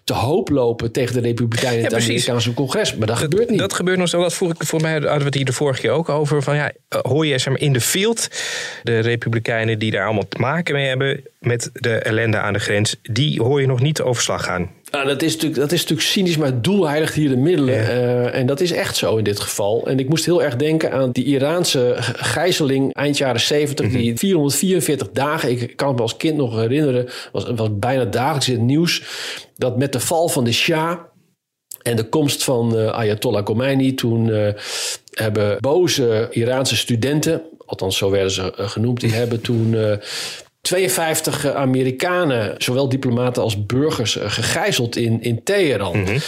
te hoop lopen tegen de Republikeinen in het Amerikaanse congres. Maar dat, gebeurt niet. Dat gebeurt nog zo. Dat voor, voor mij hadden we het hier de vorige keer ook over. Van ja, eh, hoor je maar, in de field de Republikeinen die daar allemaal te maken mee hebben met de ellende aan de grens, die hoor je nog niet de overslag gaan. Nou, dat, is natuurlijk, dat is natuurlijk cynisch, maar het doel heiligt hier de middelen. Uh, en dat is echt zo in dit geval. En ik moest heel erg denken aan die Iraanse gijzeling eind jaren 70, mm -hmm. die 444 dagen. Ik kan me als kind nog herinneren, was, was bijna dagelijks in het nieuws. Dat met de val van de Shah en de komst van uh, Ayatollah Khomeini, toen uh, hebben boze Iraanse studenten, althans zo werden ze genoemd, die (laughs) hebben toen 52 eh, Amerikanen, zowel diplomaten als burgers, eh, gegijzeld in, in Teheran. Mm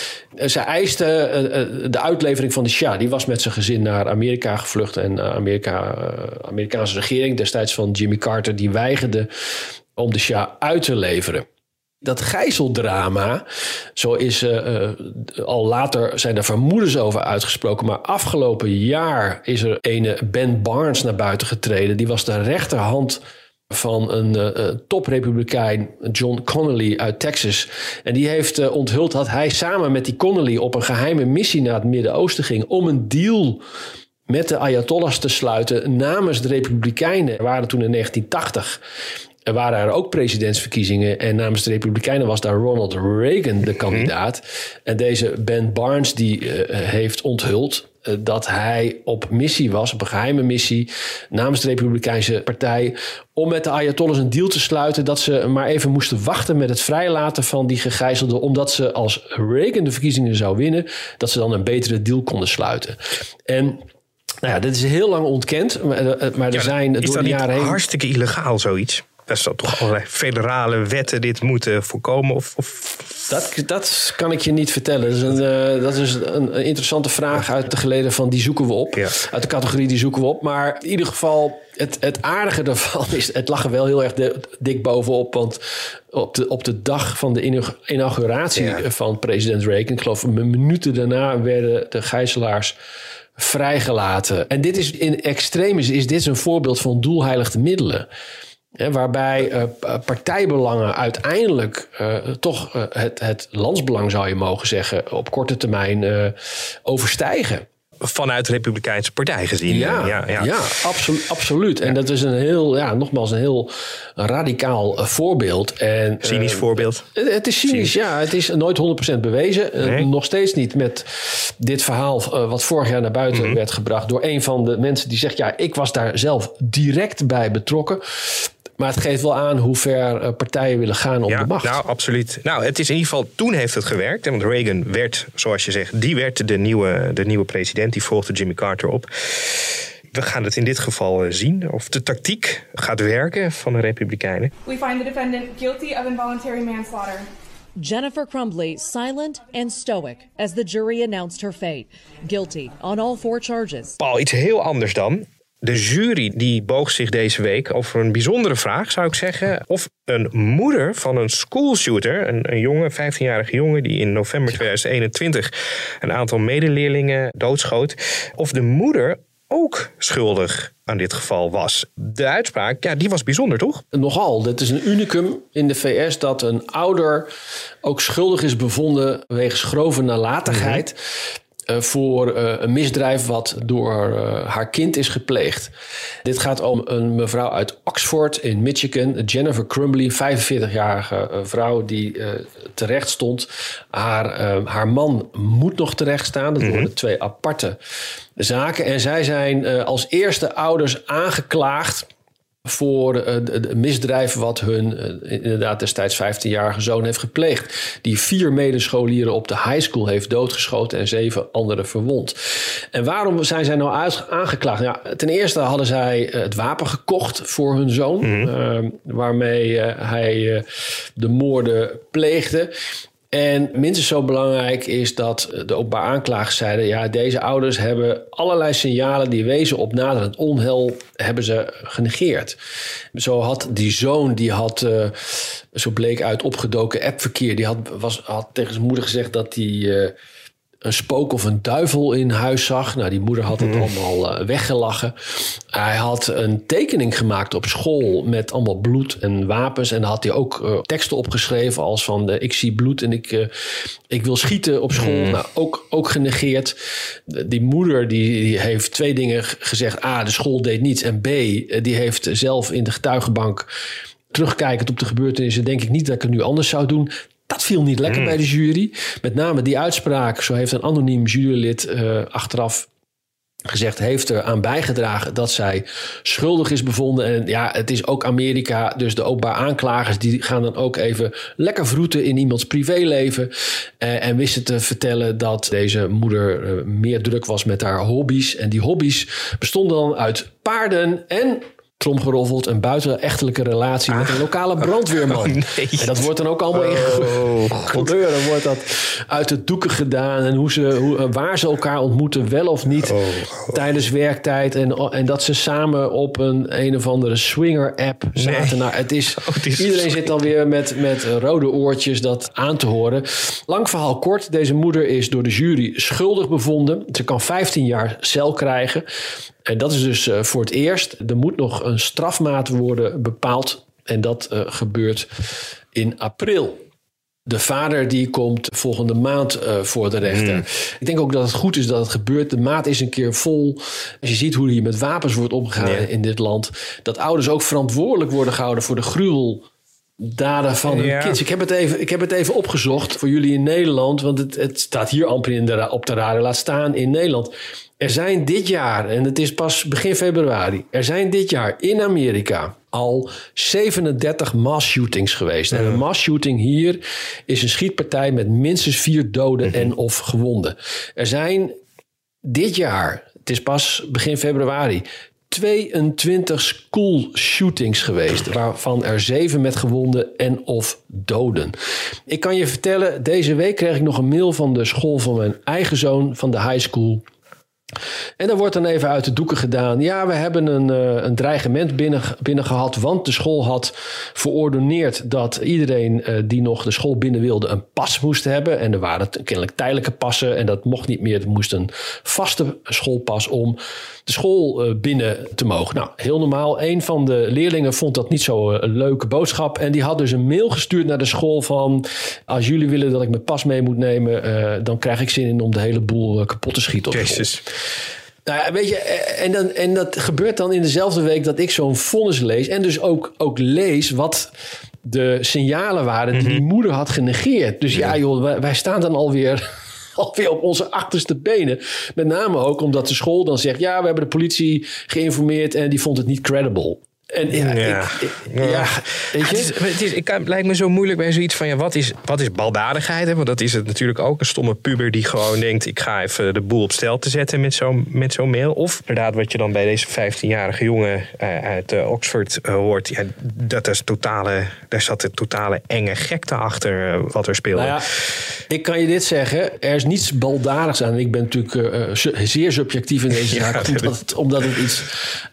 Ze eisten de uitlevering van de Shah. Die was met zijn gezin naar Amerika gevlucht. En de Amerika, Amerikaanse regering, destijds van Jimmy Carter, die weigerde om de Shah uit te leveren. Dat gijzeldrama, zo is uh, al later zijn er vermoedens over uitgesproken. Maar afgelopen jaar is er een Ben Barnes naar buiten getreden. Die was de rechterhand van een uh, top-republikein, John Connolly uit Texas. En die heeft uh, onthuld dat hij samen met die Connolly op een geheime missie naar het Midden-Oosten ging om een deal met de Ayatollahs te sluiten namens de Republikeinen. Er waren toen in 1980 er waren er ook presidentsverkiezingen. En namens de Republikeinen was daar Ronald Reagan de mhm. kandidaat. En deze Ben Barnes die uh, heeft onthuld dat hij op missie was, op een geheime missie, namens de Republikeinse Partij, om met de Ayatollahs een deal te sluiten dat ze maar even moesten wachten met het vrijlaten van die gegijzelden, omdat ze als Reagan de verkiezingen zou winnen, dat ze dan een betere deal konden sluiten. En nou ja, dit is heel lang ontkend, maar, eh, maar er zijn door de jaren heen... hartstikke illegaal zoiets? Dat zou toch allerlei federale wetten dit moeten voorkomen? Of, of... Dat, dat kan ik je niet vertellen. Dat is een, uh, dat is een, interessante vraag uit de geleden van die zoeken we op. Ja. Uit de categorie die zoeken we op. Maar in ieder geval, het, het aardige daarvan is, het lag er wel heel erg dik bovenop. Want op de, op de dag van de inauguratie van president Reagan, ik geloof minuten daarna, werden de gijzelaars vrijgelaten. En dit is in extremis is dit een voorbeeld van doelheiligde middelen waarbij uh, partijbelangen uiteindelijk uh, toch uh, het, het landsbelang, zou je mogen zeggen, op korte termijn overstijgen. vanuit de Republikeinse Partij gezien. Ja, ja, ja. absolu absoluut. En dat is een heel, ja, nogmaals, een heel radicaal voorbeeld. En, cynisch voorbeeld. Het, het is cynisch, cynisch, ja. Het is nooit 100% bewezen. Nee. nog steeds niet met dit verhaal wat vorig jaar naar buiten mm -hmm. werd gebracht door een van de mensen die zegt: Ja, ik was daar zelf direct bij betrokken. Maar het geeft wel aan hoe ver partijen willen gaan om ja, de macht. Nou, absoluut. Nou, het is in ieder geval, toen heeft het gewerkt. Want Reagan werd, zoals je zegt, die werd de nieuwe, de nieuwe president. Die volgde Jimmy Carter op. We gaan het in dit geval zien of de tactiek gaat werken van de Republikeinen. We find the defendant guilty of involuntary manslaughter. Jennifer Crumbly silent and stoic as the jury announced her fate. Guilty on all four charges. Paul, iets heel anders dan. De jury die boog zich deze week over een bijzondere vraag, zou ik zeggen. Of een moeder van een schoolshooter, een, een jongen, 15-jarige jongen... die in november 2021 een aantal medeleerlingen doodschoot... of de moeder ook schuldig aan dit geval was. De uitspraak, ja, die was bijzonder, toch? Nogal. Het is een unicum in de VS dat een ouder ook schuldig is bevonden wegens grove nalatigheid. Uh, voor uh, een misdrijf wat door uh, haar kind is gepleegd. Dit gaat om een mevrouw uit Oxford in Michigan, Jennifer Crumbly, 45-jarige vrouw die terecht stond. Haar, haar man moet nog terecht staan. Dat worden twee aparte zaken. En zij zijn als eerste ouders aangeklaagd voor het misdrijf wat hun inderdaad destijds 15-jarige zoon heeft gepleegd. Die vier medescholieren op de high school heeft doodgeschoten en zeven anderen verwond. En waarom zijn zij nou aangeklaagd? Ja, ten eerste hadden zij het wapen gekocht voor hun zoon, mm uh, waarmee hij de moorden pleegde. En minstens zo belangrijk is dat de openbaar aanklagers zeiden... ja, deze ouders hebben allerlei signalen die wezen op naderend onheil... hebben ze genegeerd. Zo had die zoon, die had, uh, zo bleek uit opgedoken appverkeer... die had, was, had tegen zijn moeder gezegd dat hij... Een spook of een duivel in huis zag. Nou, die moeder had het mm. allemaal uh, weggelachen. Hij had een tekening gemaakt op school met allemaal bloed en wapens. En daar had hij ook uh, teksten opgeschreven als van... De, ik zie bloed en ik, ik wil schieten op school. Mm. Nou, ook, ook genegeerd. Die moeder die, die heeft twee dingen gezegd. A, de school deed niets. En B, die heeft zelf in de getuigenbank... terugkijkend op de gebeurtenissen... denk ik niet dat ik het nu anders zou doen... Dat viel niet lekker mm. bij de jury. Met name die uitspraak, zo heeft een anoniem jurylid uh, achteraf gezegd, heeft er aan bijgedragen dat zij schuldig is bevonden. En ja, het is ook Amerika, dus de openbaar aanklagers die gaan dan ook even lekker vroeten in iemands privéleven. Uh, en wisten te vertellen dat deze moeder uh, meer druk was met haar hobby's. En die hobby's bestonden dan uit paarden en tromgeroffeld een buitenechtelijke relatie ah. met een lokale brandweerman. Oh, (laughs) nee. En dat wordt dan ook allemaal oh, (laughs) in gebeuren. wordt dat uit de doeken gedaan en hoe ze, hoe, waar ze elkaar ontmoeten, wel of niet, oh, tijdens werktijd. En, en dat ze samen op een een of andere swinger-app zaten. Nee. Nou, het is, het is iedereen zit dan weer met, met rode oortjes dat aan te horen. Lang verhaal kort. Deze moeder is door de jury schuldig bevonden. Ze kan 15 jaar cel krijgen. En dat is dus uh, voor het eerst. Er moet nog een strafmaat worden bepaald. En dat uh, gebeurt in april. De vader die komt volgende maand uh, voor de rechter. Mm. Ik denk ook dat het goed is dat het gebeurt. De maat is een keer vol. Als je ziet hoe hier met wapens wordt omgegaan in dit land. Dat ouders ook verantwoordelijk worden gehouden voor de gruwel daden van hun ja. kids. Ik heb, het even, ik heb het even opgezocht voor jullie in Nederland. Want het, het staat hier amper in de, op de radar. Laat staan in Nederland. Er zijn dit jaar, en het is pas begin februari, er zijn dit jaar in Amerika al 37 mass shootings geweest. En een mass shooting hier is een schietpartij met minstens vier doden mm -hmm. en of gewonden. Er zijn dit jaar, het is pas begin februari, 22 school shootings geweest, waarvan er zeven met gewonden en of doden. Ik kan je vertellen, deze week kreeg ik nog een mail van de school van mijn eigen zoon van de high school. En dan wordt dan even uit de doeken gedaan. Ja, we hebben een, uh, een dreigement binnen, binnen gehad. Want de school had verordoneerd dat iedereen uh, die nog de school binnen wilde een pas moest hebben. En er waren kennelijk tijdelijke passen. En dat mocht niet meer. Het moest een vaste schoolpas om de school uh, binnen te mogen. Nou, heel normaal. Een van de leerlingen vond dat niet zo een leuke boodschap. En die had dus een mail gestuurd naar de school van... als jullie willen dat ik mijn pas mee moet nemen... dan krijg ik zin in om de hele boel kapot te schieten. Nou ja, weet je, eh, en, dan, en dat gebeurt dan in dezelfde week dat ik zo'n vonnis lees. En dus ook, ook lees wat de signalen waren die die moeder had genegeerd. Dus ja, joh, wij, wij staan dan alweer, (laughs) alweer op onze achterste benen. Met name ook omdat de school dan zegt... ja, we hebben de politie geïnformeerd en die vond het niet credible. En ja, Ja. ik- ik- ja, weet Het, je? is, het, is, ik, het lijkt me zo moeilijk bij zoiets van ja, wat is, wat is baldadigheid? Hè? Want dat is het natuurlijk ook. Een stomme puber die gewoon denkt: ik ga even de boel op stel te zetten met zo'n met zo'n mail. Of inderdaad, wat je dan bij deze 15-jarige jongen eh, uit eh, Oxford eh, hoort. Ja, dat is totale, daar zat een totale enge gekte achter wat er speelde. Nou ja, ik kan je dit zeggen. Er is niets baldadigs aan. Ik ben natuurlijk zeer subjectief in deze (laughs) zaak. dat omdat, het, omdat het iets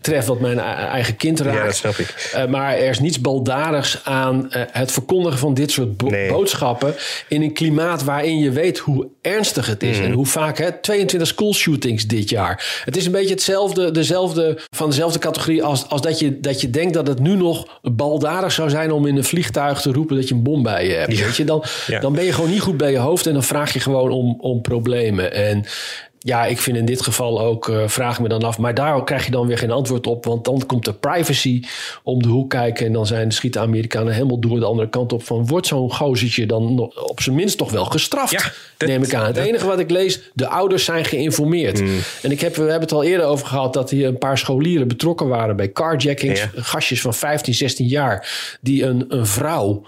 treft wat mijn e- eigen kind raakt. Dat snap ik. Eh, maar er is niets baldadigs aan eh, het verkondigen van dit soort bo- Nee. boodschappen. In een klimaat waarin je weet hoe ernstig het Mhm. is. En hoe vaak, hè, 22 schoolshootings dit jaar. Het is een beetje hetzelfde, dezelfde, van dezelfde categorie als, als dat, je, dat je denkt dat het nu nog baldadig zou zijn om in een vliegtuig te roepen dat je een bom bij je hebt. Weet je? Dan, Ja. dan ben je gewoon niet goed bij je hoofd en dan vraag je gewoon om, om problemen. En ja, ik vind in dit geval ook, eh, vraag me dan af, maar daar krijg je dan weer geen antwoord op, want dan komt de privacy om de hoek kijken en dan zijn, schieten Amerikanen helemaal door de andere kant op van, wordt zo'n gozertje dan op zijn minst toch wel gestraft, Ja, dat- neem ik aan. Het dat- enige wat ik lees, de ouders zijn geïnformeerd. Hmm. En ik heb, we hebben het al eerder over gehad dat hier een paar scholieren betrokken waren bij carjackings, Ja. gastjes van 15, 16 jaar, die een, een vrouw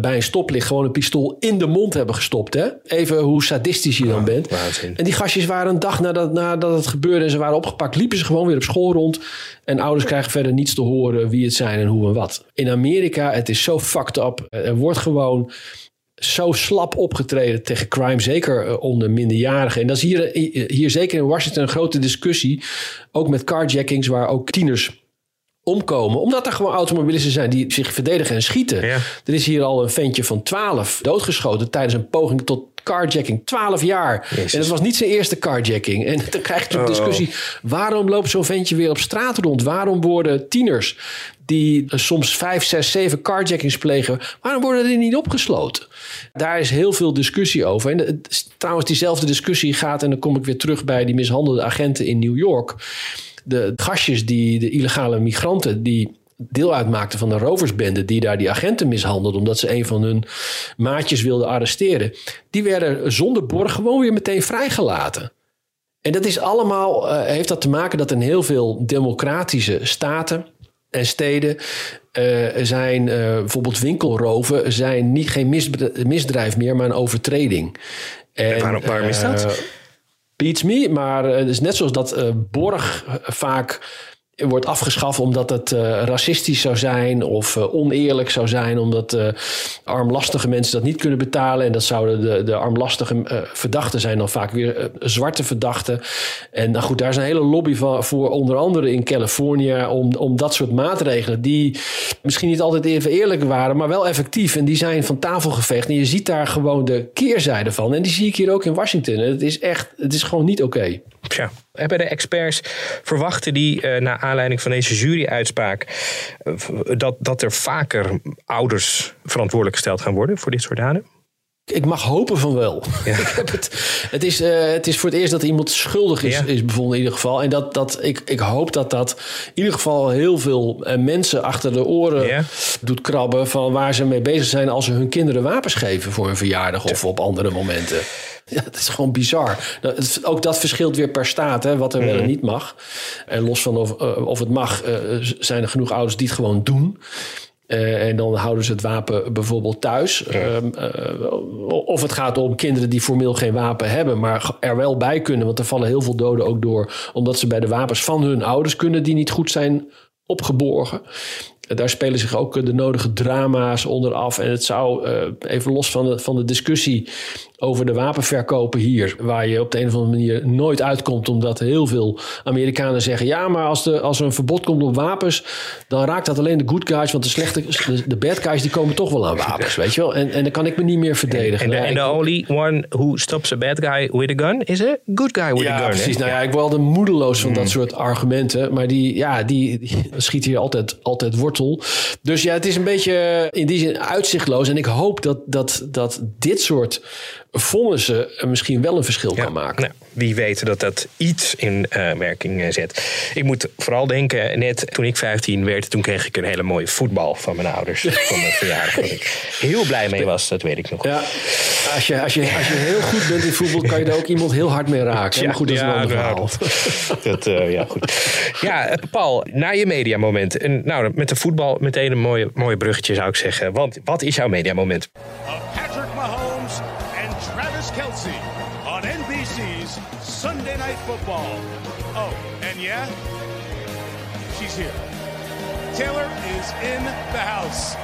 bij een stoplicht gewoon een pistool in de mond hebben gestopt. Hè? Even hoe sadistisch je dan bent. waanzin. En die gastjes waren een dag nadat, nadat het gebeurde en ze waren opgepakt, liepen ze gewoon weer op school rond. En ouders krijgen verder niets te horen wie het zijn en hoe en wat. In Amerika, het is zo fucked up. Er wordt gewoon zo slap opgetreden tegen crime, zeker eh, onder minderjarigen. En dat is hier, eh, hier zeker in Washington een grote discussie. Ook met carjackings, waar ook tieners omkomen. Omdat er gewoon automobilisten zijn die zich verdedigen en schieten. Ja. Er is hier al een ventje van 12 doodgeschoten tijdens een poging tot carjacking. 12 jaar. Jezus. En het was niet zijn eerste carjacking. En dan krijg je Oh. de discussie. Waarom loopt zo'n ventje weer op straat rond? Waarom worden tieners die eh, soms 5, 6, 7 carjackings plegen... waarom worden die niet opgesloten? Daar is heel veel discussie over. En trouwens diezelfde discussie gaat... en dan kom ik weer terug bij die mishandelde agenten in New York de gastjes, die, de illegale migranten, die deel uitmaakten van de roversbende, die daar die agenten mishandelden, omdat ze een van hun maatjes wilden arresteren, die werden zonder borg gewoon weer meteen vrijgelaten. En dat is allemaal, eh, heeft dat te maken dat in heel veel democratische staten en steden eh, zijn eh, bijvoorbeeld winkelroven zijn niet geen misdrijf, meer, maar een overtreding. En, waarom- waarom is dat? Beats me, maar eh, het is net zoals dat eh, borg eh, vaak wordt afgeschaft omdat het eh, racistisch zou zijn of eh, oneerlijk zou zijn, omdat eh, armlastige mensen dat niet kunnen betalen. En dat zouden de, de armlastige verdachten zijn dan vaak weer zwarte verdachten. En nou goed, daar is een hele lobby van, voor, onder andere in Californië, om, om dat soort maatregelen die misschien niet altijd even eerlijk waren, maar wel effectief. En die zijn van tafel geveegd. En je ziet daar gewoon de keerzijde van. En die zie ik hier ook in Washington. Het is echt, het is gewoon niet oké. Tja, hebben de experts verwachten die eh naar aanleiding van deze juryuitspraak eh, dat, dat er vaker ouders verantwoordelijk gesteld gaan worden voor dit soort daden? Ik mag hopen van wel. (laughs) ik heb het, het, is, eh, het is voor het eerst dat iemand schuldig is, Ja. is bevonden in ieder geval. En dat, dat, ik, ik hoop dat dat in ieder geval heel veel mensen achter de oren Ja. doet krabben... van waar ze mee bezig zijn als ze hun kinderen wapens geven... voor een verjaardag of op andere momenten. Ja, dat is gewoon bizar. Het- Ook dat verschilt weer per staat, hè, wat er wel en niet mag. En los van of, eh, of het mag, eh, zijn er genoeg ouders die het gewoon doen... Eh, en dan houden ze het wapen bijvoorbeeld thuis. Ehm, eh, of het gaat om kinderen die formeel geen wapen hebben, maar er wel bij kunnen. Want er vallen heel veel doden ook door, omdat ze bij de wapens van hun ouders kunnen die niet goed zijn opgeborgen. Daar spelen zich ook eh, de nodige drama's onder af. En het zou, eh, even los van de, van de discussie over de wapenverkopen hier, waar je op de een of andere manier nooit uitkomt, omdat heel veel Amerikanen zeggen: ja, maar als, de, als er een verbod komt op wapens, dan raakt dat alleen de good guys, want de slechte, de, de bad guys, die komen toch wel aan wapens, weet je wel? En, en dan kan ik me niet meer verdedigen. En de, Nou, only one who stops a bad guy with a gun is a good guy with ja, a gun. precies. Nou ja, ik word moedeloos van dat soort argumenten. Maar die, ja, die, die schieten hier altijd, altijd wortel Dus ja, het is een beetje in die zin uitzichtloos. En ik hoop dat, dat, dat dit soort vonnissen misschien wel een verschil kan maken. Nou, wie weet dat dat iets in uh, werking eh, zet. Ik moet vooral denken, net toen ik 15 werd, toen kreeg ik een hele mooie voetbal van mijn ouders. (laughs) Van mijn verjaardag. Waar ik heel blij mee was, dat weet ik nog. Ja, als je, als je, als je heel goed bent in voetbal, kan je er ook iemand heel hard mee raken. Ja, maar goed, dat is een ander verhaal. (laughs) Dat, uh, ja, goed. Ja, Paul, naar je mediamoment. En nou, met de voetbal meteen een mooie, mooie bruggetje zou ik zeggen. Want wat is jouw mediamoment? Patrick yeah, she's here. Taylor is in the house.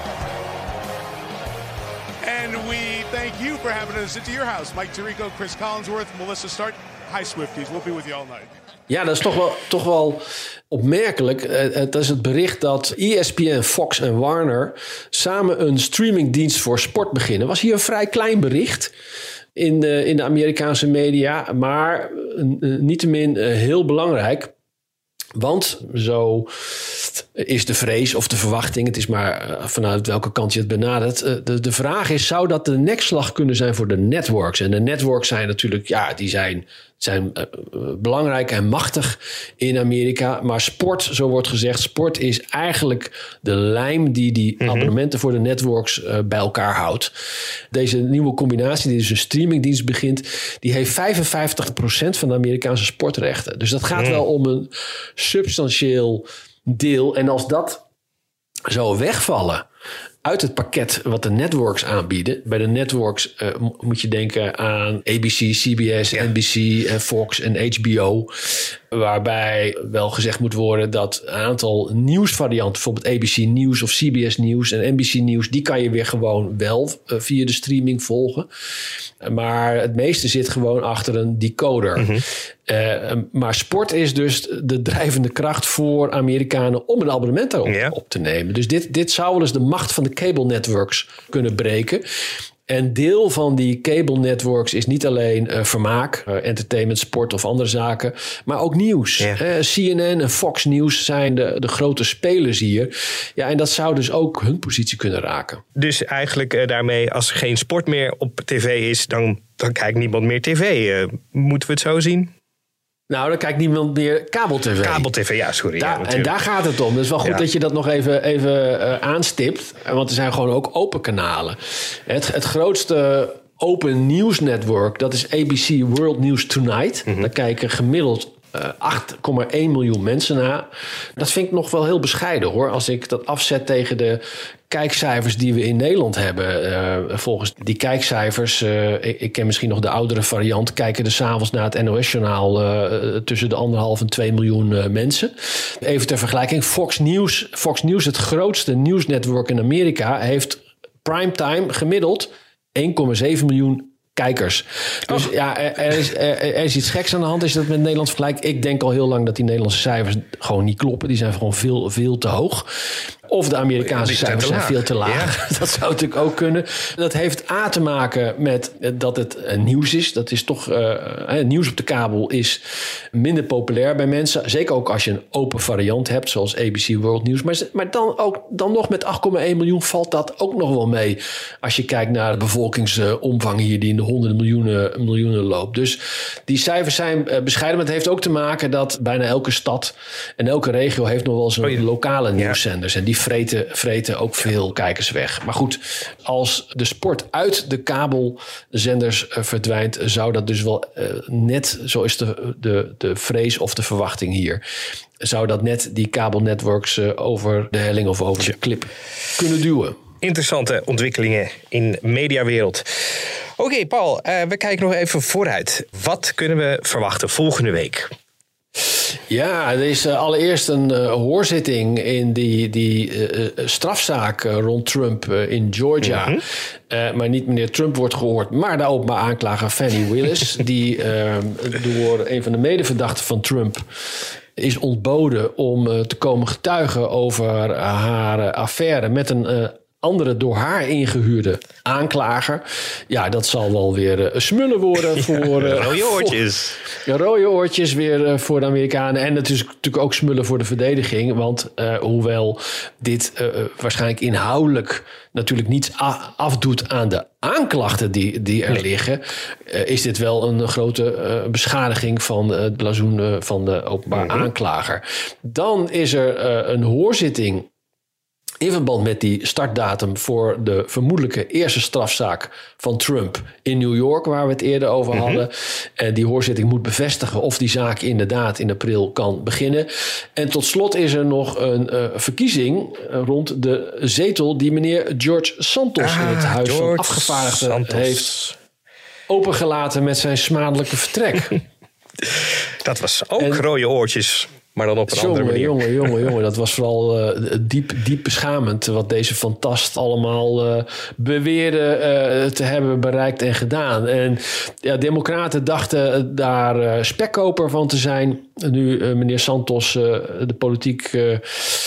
And we thank you for having us into your house. Mike Tirico, Chris Collinsworth, Melissa Start. Hi, Swifties. We'll be with you all night. Ja, dat is toch wel, toch wel opmerkelijk. Dat is het bericht dat ESPN, Fox en Warner samen een streamingdienst voor sport beginnen. Was hier een vrij klein bericht in de, in de Amerikaanse media, maar niettemin heel belangrijk. Want zo is de vrees of de verwachting, het is maar vanuit welke kant je het benadert. De, de vraag is: zou dat de nekslag kunnen zijn voor de networks? En de networks zijn natuurlijk, ja, die zijn zijn uh, belangrijk en machtig in Amerika. Maar sport, zo wordt gezegd, sport is eigenlijk de lijm die die mm -hmm. abonnementen voor de networks bij elkaar houdt. Deze nieuwe combinatie, die dus een streamingdienst begint, die heeft 55% van de Amerikaanse sportrechten. Dus dat gaat mm. wel om een substantieel deel. En als dat zou wegvallen uit het pakket wat de networks aanbieden. Bij de networks uh, moet je denken aan ABC, CBS, ja. NBC, Fox en HBO. Waarbij wel gezegd moet worden dat een aantal nieuwsvarianten, bijvoorbeeld ABC Nieuws of CBS Nieuws en NBC Nieuws, die kan je weer gewoon wel uh, via de streaming volgen. Maar het meeste zit gewoon achter een decoder. Mm -hmm. uh, maar sport is dus de drijvende kracht voor Amerikanen om een abonnement daarop op te nemen. Dus dit, dit zou wel eens de macht van de cable networks kunnen breken. En deel van die cable networks is niet alleen uh, vermaak, uh, entertainment, sport of andere zaken, maar ook nieuws. Ja. Uh, CNN en Fox News zijn de, de grote spelers hier. Ja, en dat zou dus ook hun positie kunnen raken. Dus eigenlijk daarmee, als er geen sport meer op tv is, dan, dan kijkt niemand meer tv. moeten we het zo zien? Nou, dan kijkt niemand meer kabel-tv. Kabel-tv, ja, sorry. Ja, en daar gaat het om. Dus wel goed ja. dat je dat nog even, even uh, aanstipt. Want er zijn gewoon ook open kanalen. Het, het grootste open news network, dat is ABC World News Tonight. Mm -hmm. Daar kijken gemiddeld uh, 8,1 miljoen mensen naar. Dat vind ik nog wel heel bescheiden hoor. Als ik dat afzet tegen de kijkcijfers die we in Nederland hebben. Uh, volgens die kijkcijfers, uh, ik, ik, ken misschien nog de oudere variant, kijken er s'avonds naar het NOS-journaal uh, tussen de anderhalf en twee miljoen mensen. Even ter vergelijking, Fox News, Fox News, het grootste nieuwsnetwerk in Amerika, heeft primetime gemiddeld 1,7 miljoen kijkers. Dus oh. ja, er, er, is, er, er, is iets geks aan de hand je dat met Nederland vergelijkt. Ik denk al heel lang dat die Nederlandse cijfers gewoon niet kloppen. Die zijn gewoon veel, veel te hoog. Of de Amerikaanse cijfers zijn veel te laag. Ja. (laughs) Dat zou natuurlijk ook kunnen. Dat heeft A te maken met dat het nieuws is. Dat is toch. Uh, nieuws op de kabel is minder populair bij mensen. Zeker ook als je een open variant hebt, zoals ABC World News. Maar, maar dan, ook, dan nog met 8,1 miljoen valt dat ook nog wel mee. Als je kijkt naar de bevolkingsomvang hier, die in de honderden miljoenen, miljoenen loopt. Dus die cijfers zijn bescheiden. Maar het heeft ook te maken dat bijna elke stad en elke regio heeft nog wel zijn oh, lokale nieuwszenders. En die vreten, vreten ook veel kijkers weg. Maar goed, als de sport uit de kabelzenders uh, verdwijnt, zou dat dus wel uh, net, zo is de, de, de vrees of de verwachting hier, zou dat net die kabelnetworks uh, over de helling of over de klip kunnen duwen. Interessante ontwikkelingen in mediawereld. Oké, okay, Paul, we kijken nog even vooruit. Wat kunnen we verwachten volgende week? Ja, er is uh, allereerst een uh, hoorzitting in die, die uh, strafzaak rond Trump in Georgia. Mm -hmm. maar niet meneer Trump wordt gehoord, maar de openbaar aanklager Fannie Willis, (laughs) die ehm, door een van de medeverdachten van Trump is ontboden om te komen getuigen over haar affaire met een andere door haar ingehuurde aanklager. Ja, dat zal wel weer uh, smullen worden (laughs) voor... Uh, rode oortjes. Voor, rode oortjes weer uh, voor de Amerikanen. En het is natuurlijk ook smullen voor de verdediging. Want hoewel dit waarschijnlijk inhoudelijk natuurlijk niets afdoet aan de aanklachten die, die er liggen... is dit wel een grote beschadiging van het blazoen van de openbaar mm -hmm. aanklager. Dan is er een hoorzitting in verband met die startdatum voor de vermoedelijke eerste strafzaak van Trump in New York, waar we het eerder over mhm. hadden. En die hoorzitting moet bevestigen of die zaak inderdaad in april kan beginnen. En tot slot is er nog een uh, verkiezing rond de zetel die meneer George Santos in het ah, Huis George van Afgevaardigden Santos. heeft opengelaten met zijn smadelijke vertrek. (laughs) Dat was ook rode oortjes. Maar dan op een jongen, andere manier. Jongen, jongen, jongen. (laughs) Dat was vooral uh, diep, diep beschamend. Wat deze fantast allemaal uh, beweerde uh, te hebben bereikt en gedaan. En ja, democraten dachten daar spekkoper van te zijn. Nu meneer Santos de politiek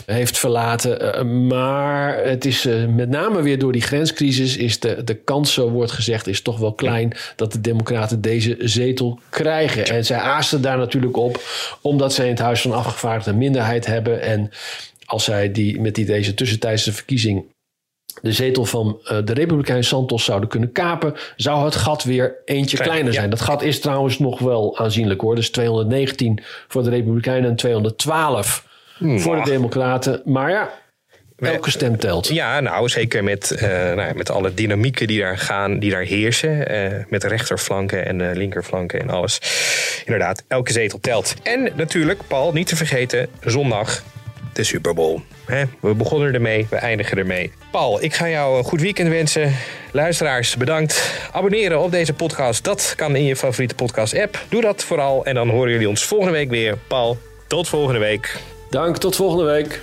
heeft verlaten. maar het is met name weer door die grenscrisis... is de, de kans, zo wordt gezegd, is toch wel klein... dat de democraten deze zetel krijgen. En zij aasten daar natuurlijk op... omdat zij in het Huis van afgevaardigden minderheid hebben. En als zij die, met die, deze tussentijdse verkiezing de zetel van uh, de Republikein Santos zouden kunnen kapen, zou het gat weer eentje kleiner zijn. Dat gat is trouwens nog wel aanzienlijk hoor. Dus 219 voor de Republikeinen en 212 hmm. voor de Democraten. Maar ja, Elke stem telt. Ja, nou zeker met, uh, nou, met alle dynamieken die daar gaan, die daar heersen. Uh, met rechterflanken en de linkerflanken en alles. Inderdaad, elke zetel telt. En natuurlijk, Paul, niet te vergeten, zondag de Super Bowl. we begonnen ermee, we eindigen ermee. Paul, ik ga jou een goed weekend wensen. Luisteraars, bedankt. Abonneren op deze podcast, dat kan in je favoriete podcast-app. Doe dat vooral en dan horen jullie ons volgende week weer. Paul, tot volgende week. Dank, tot volgende week.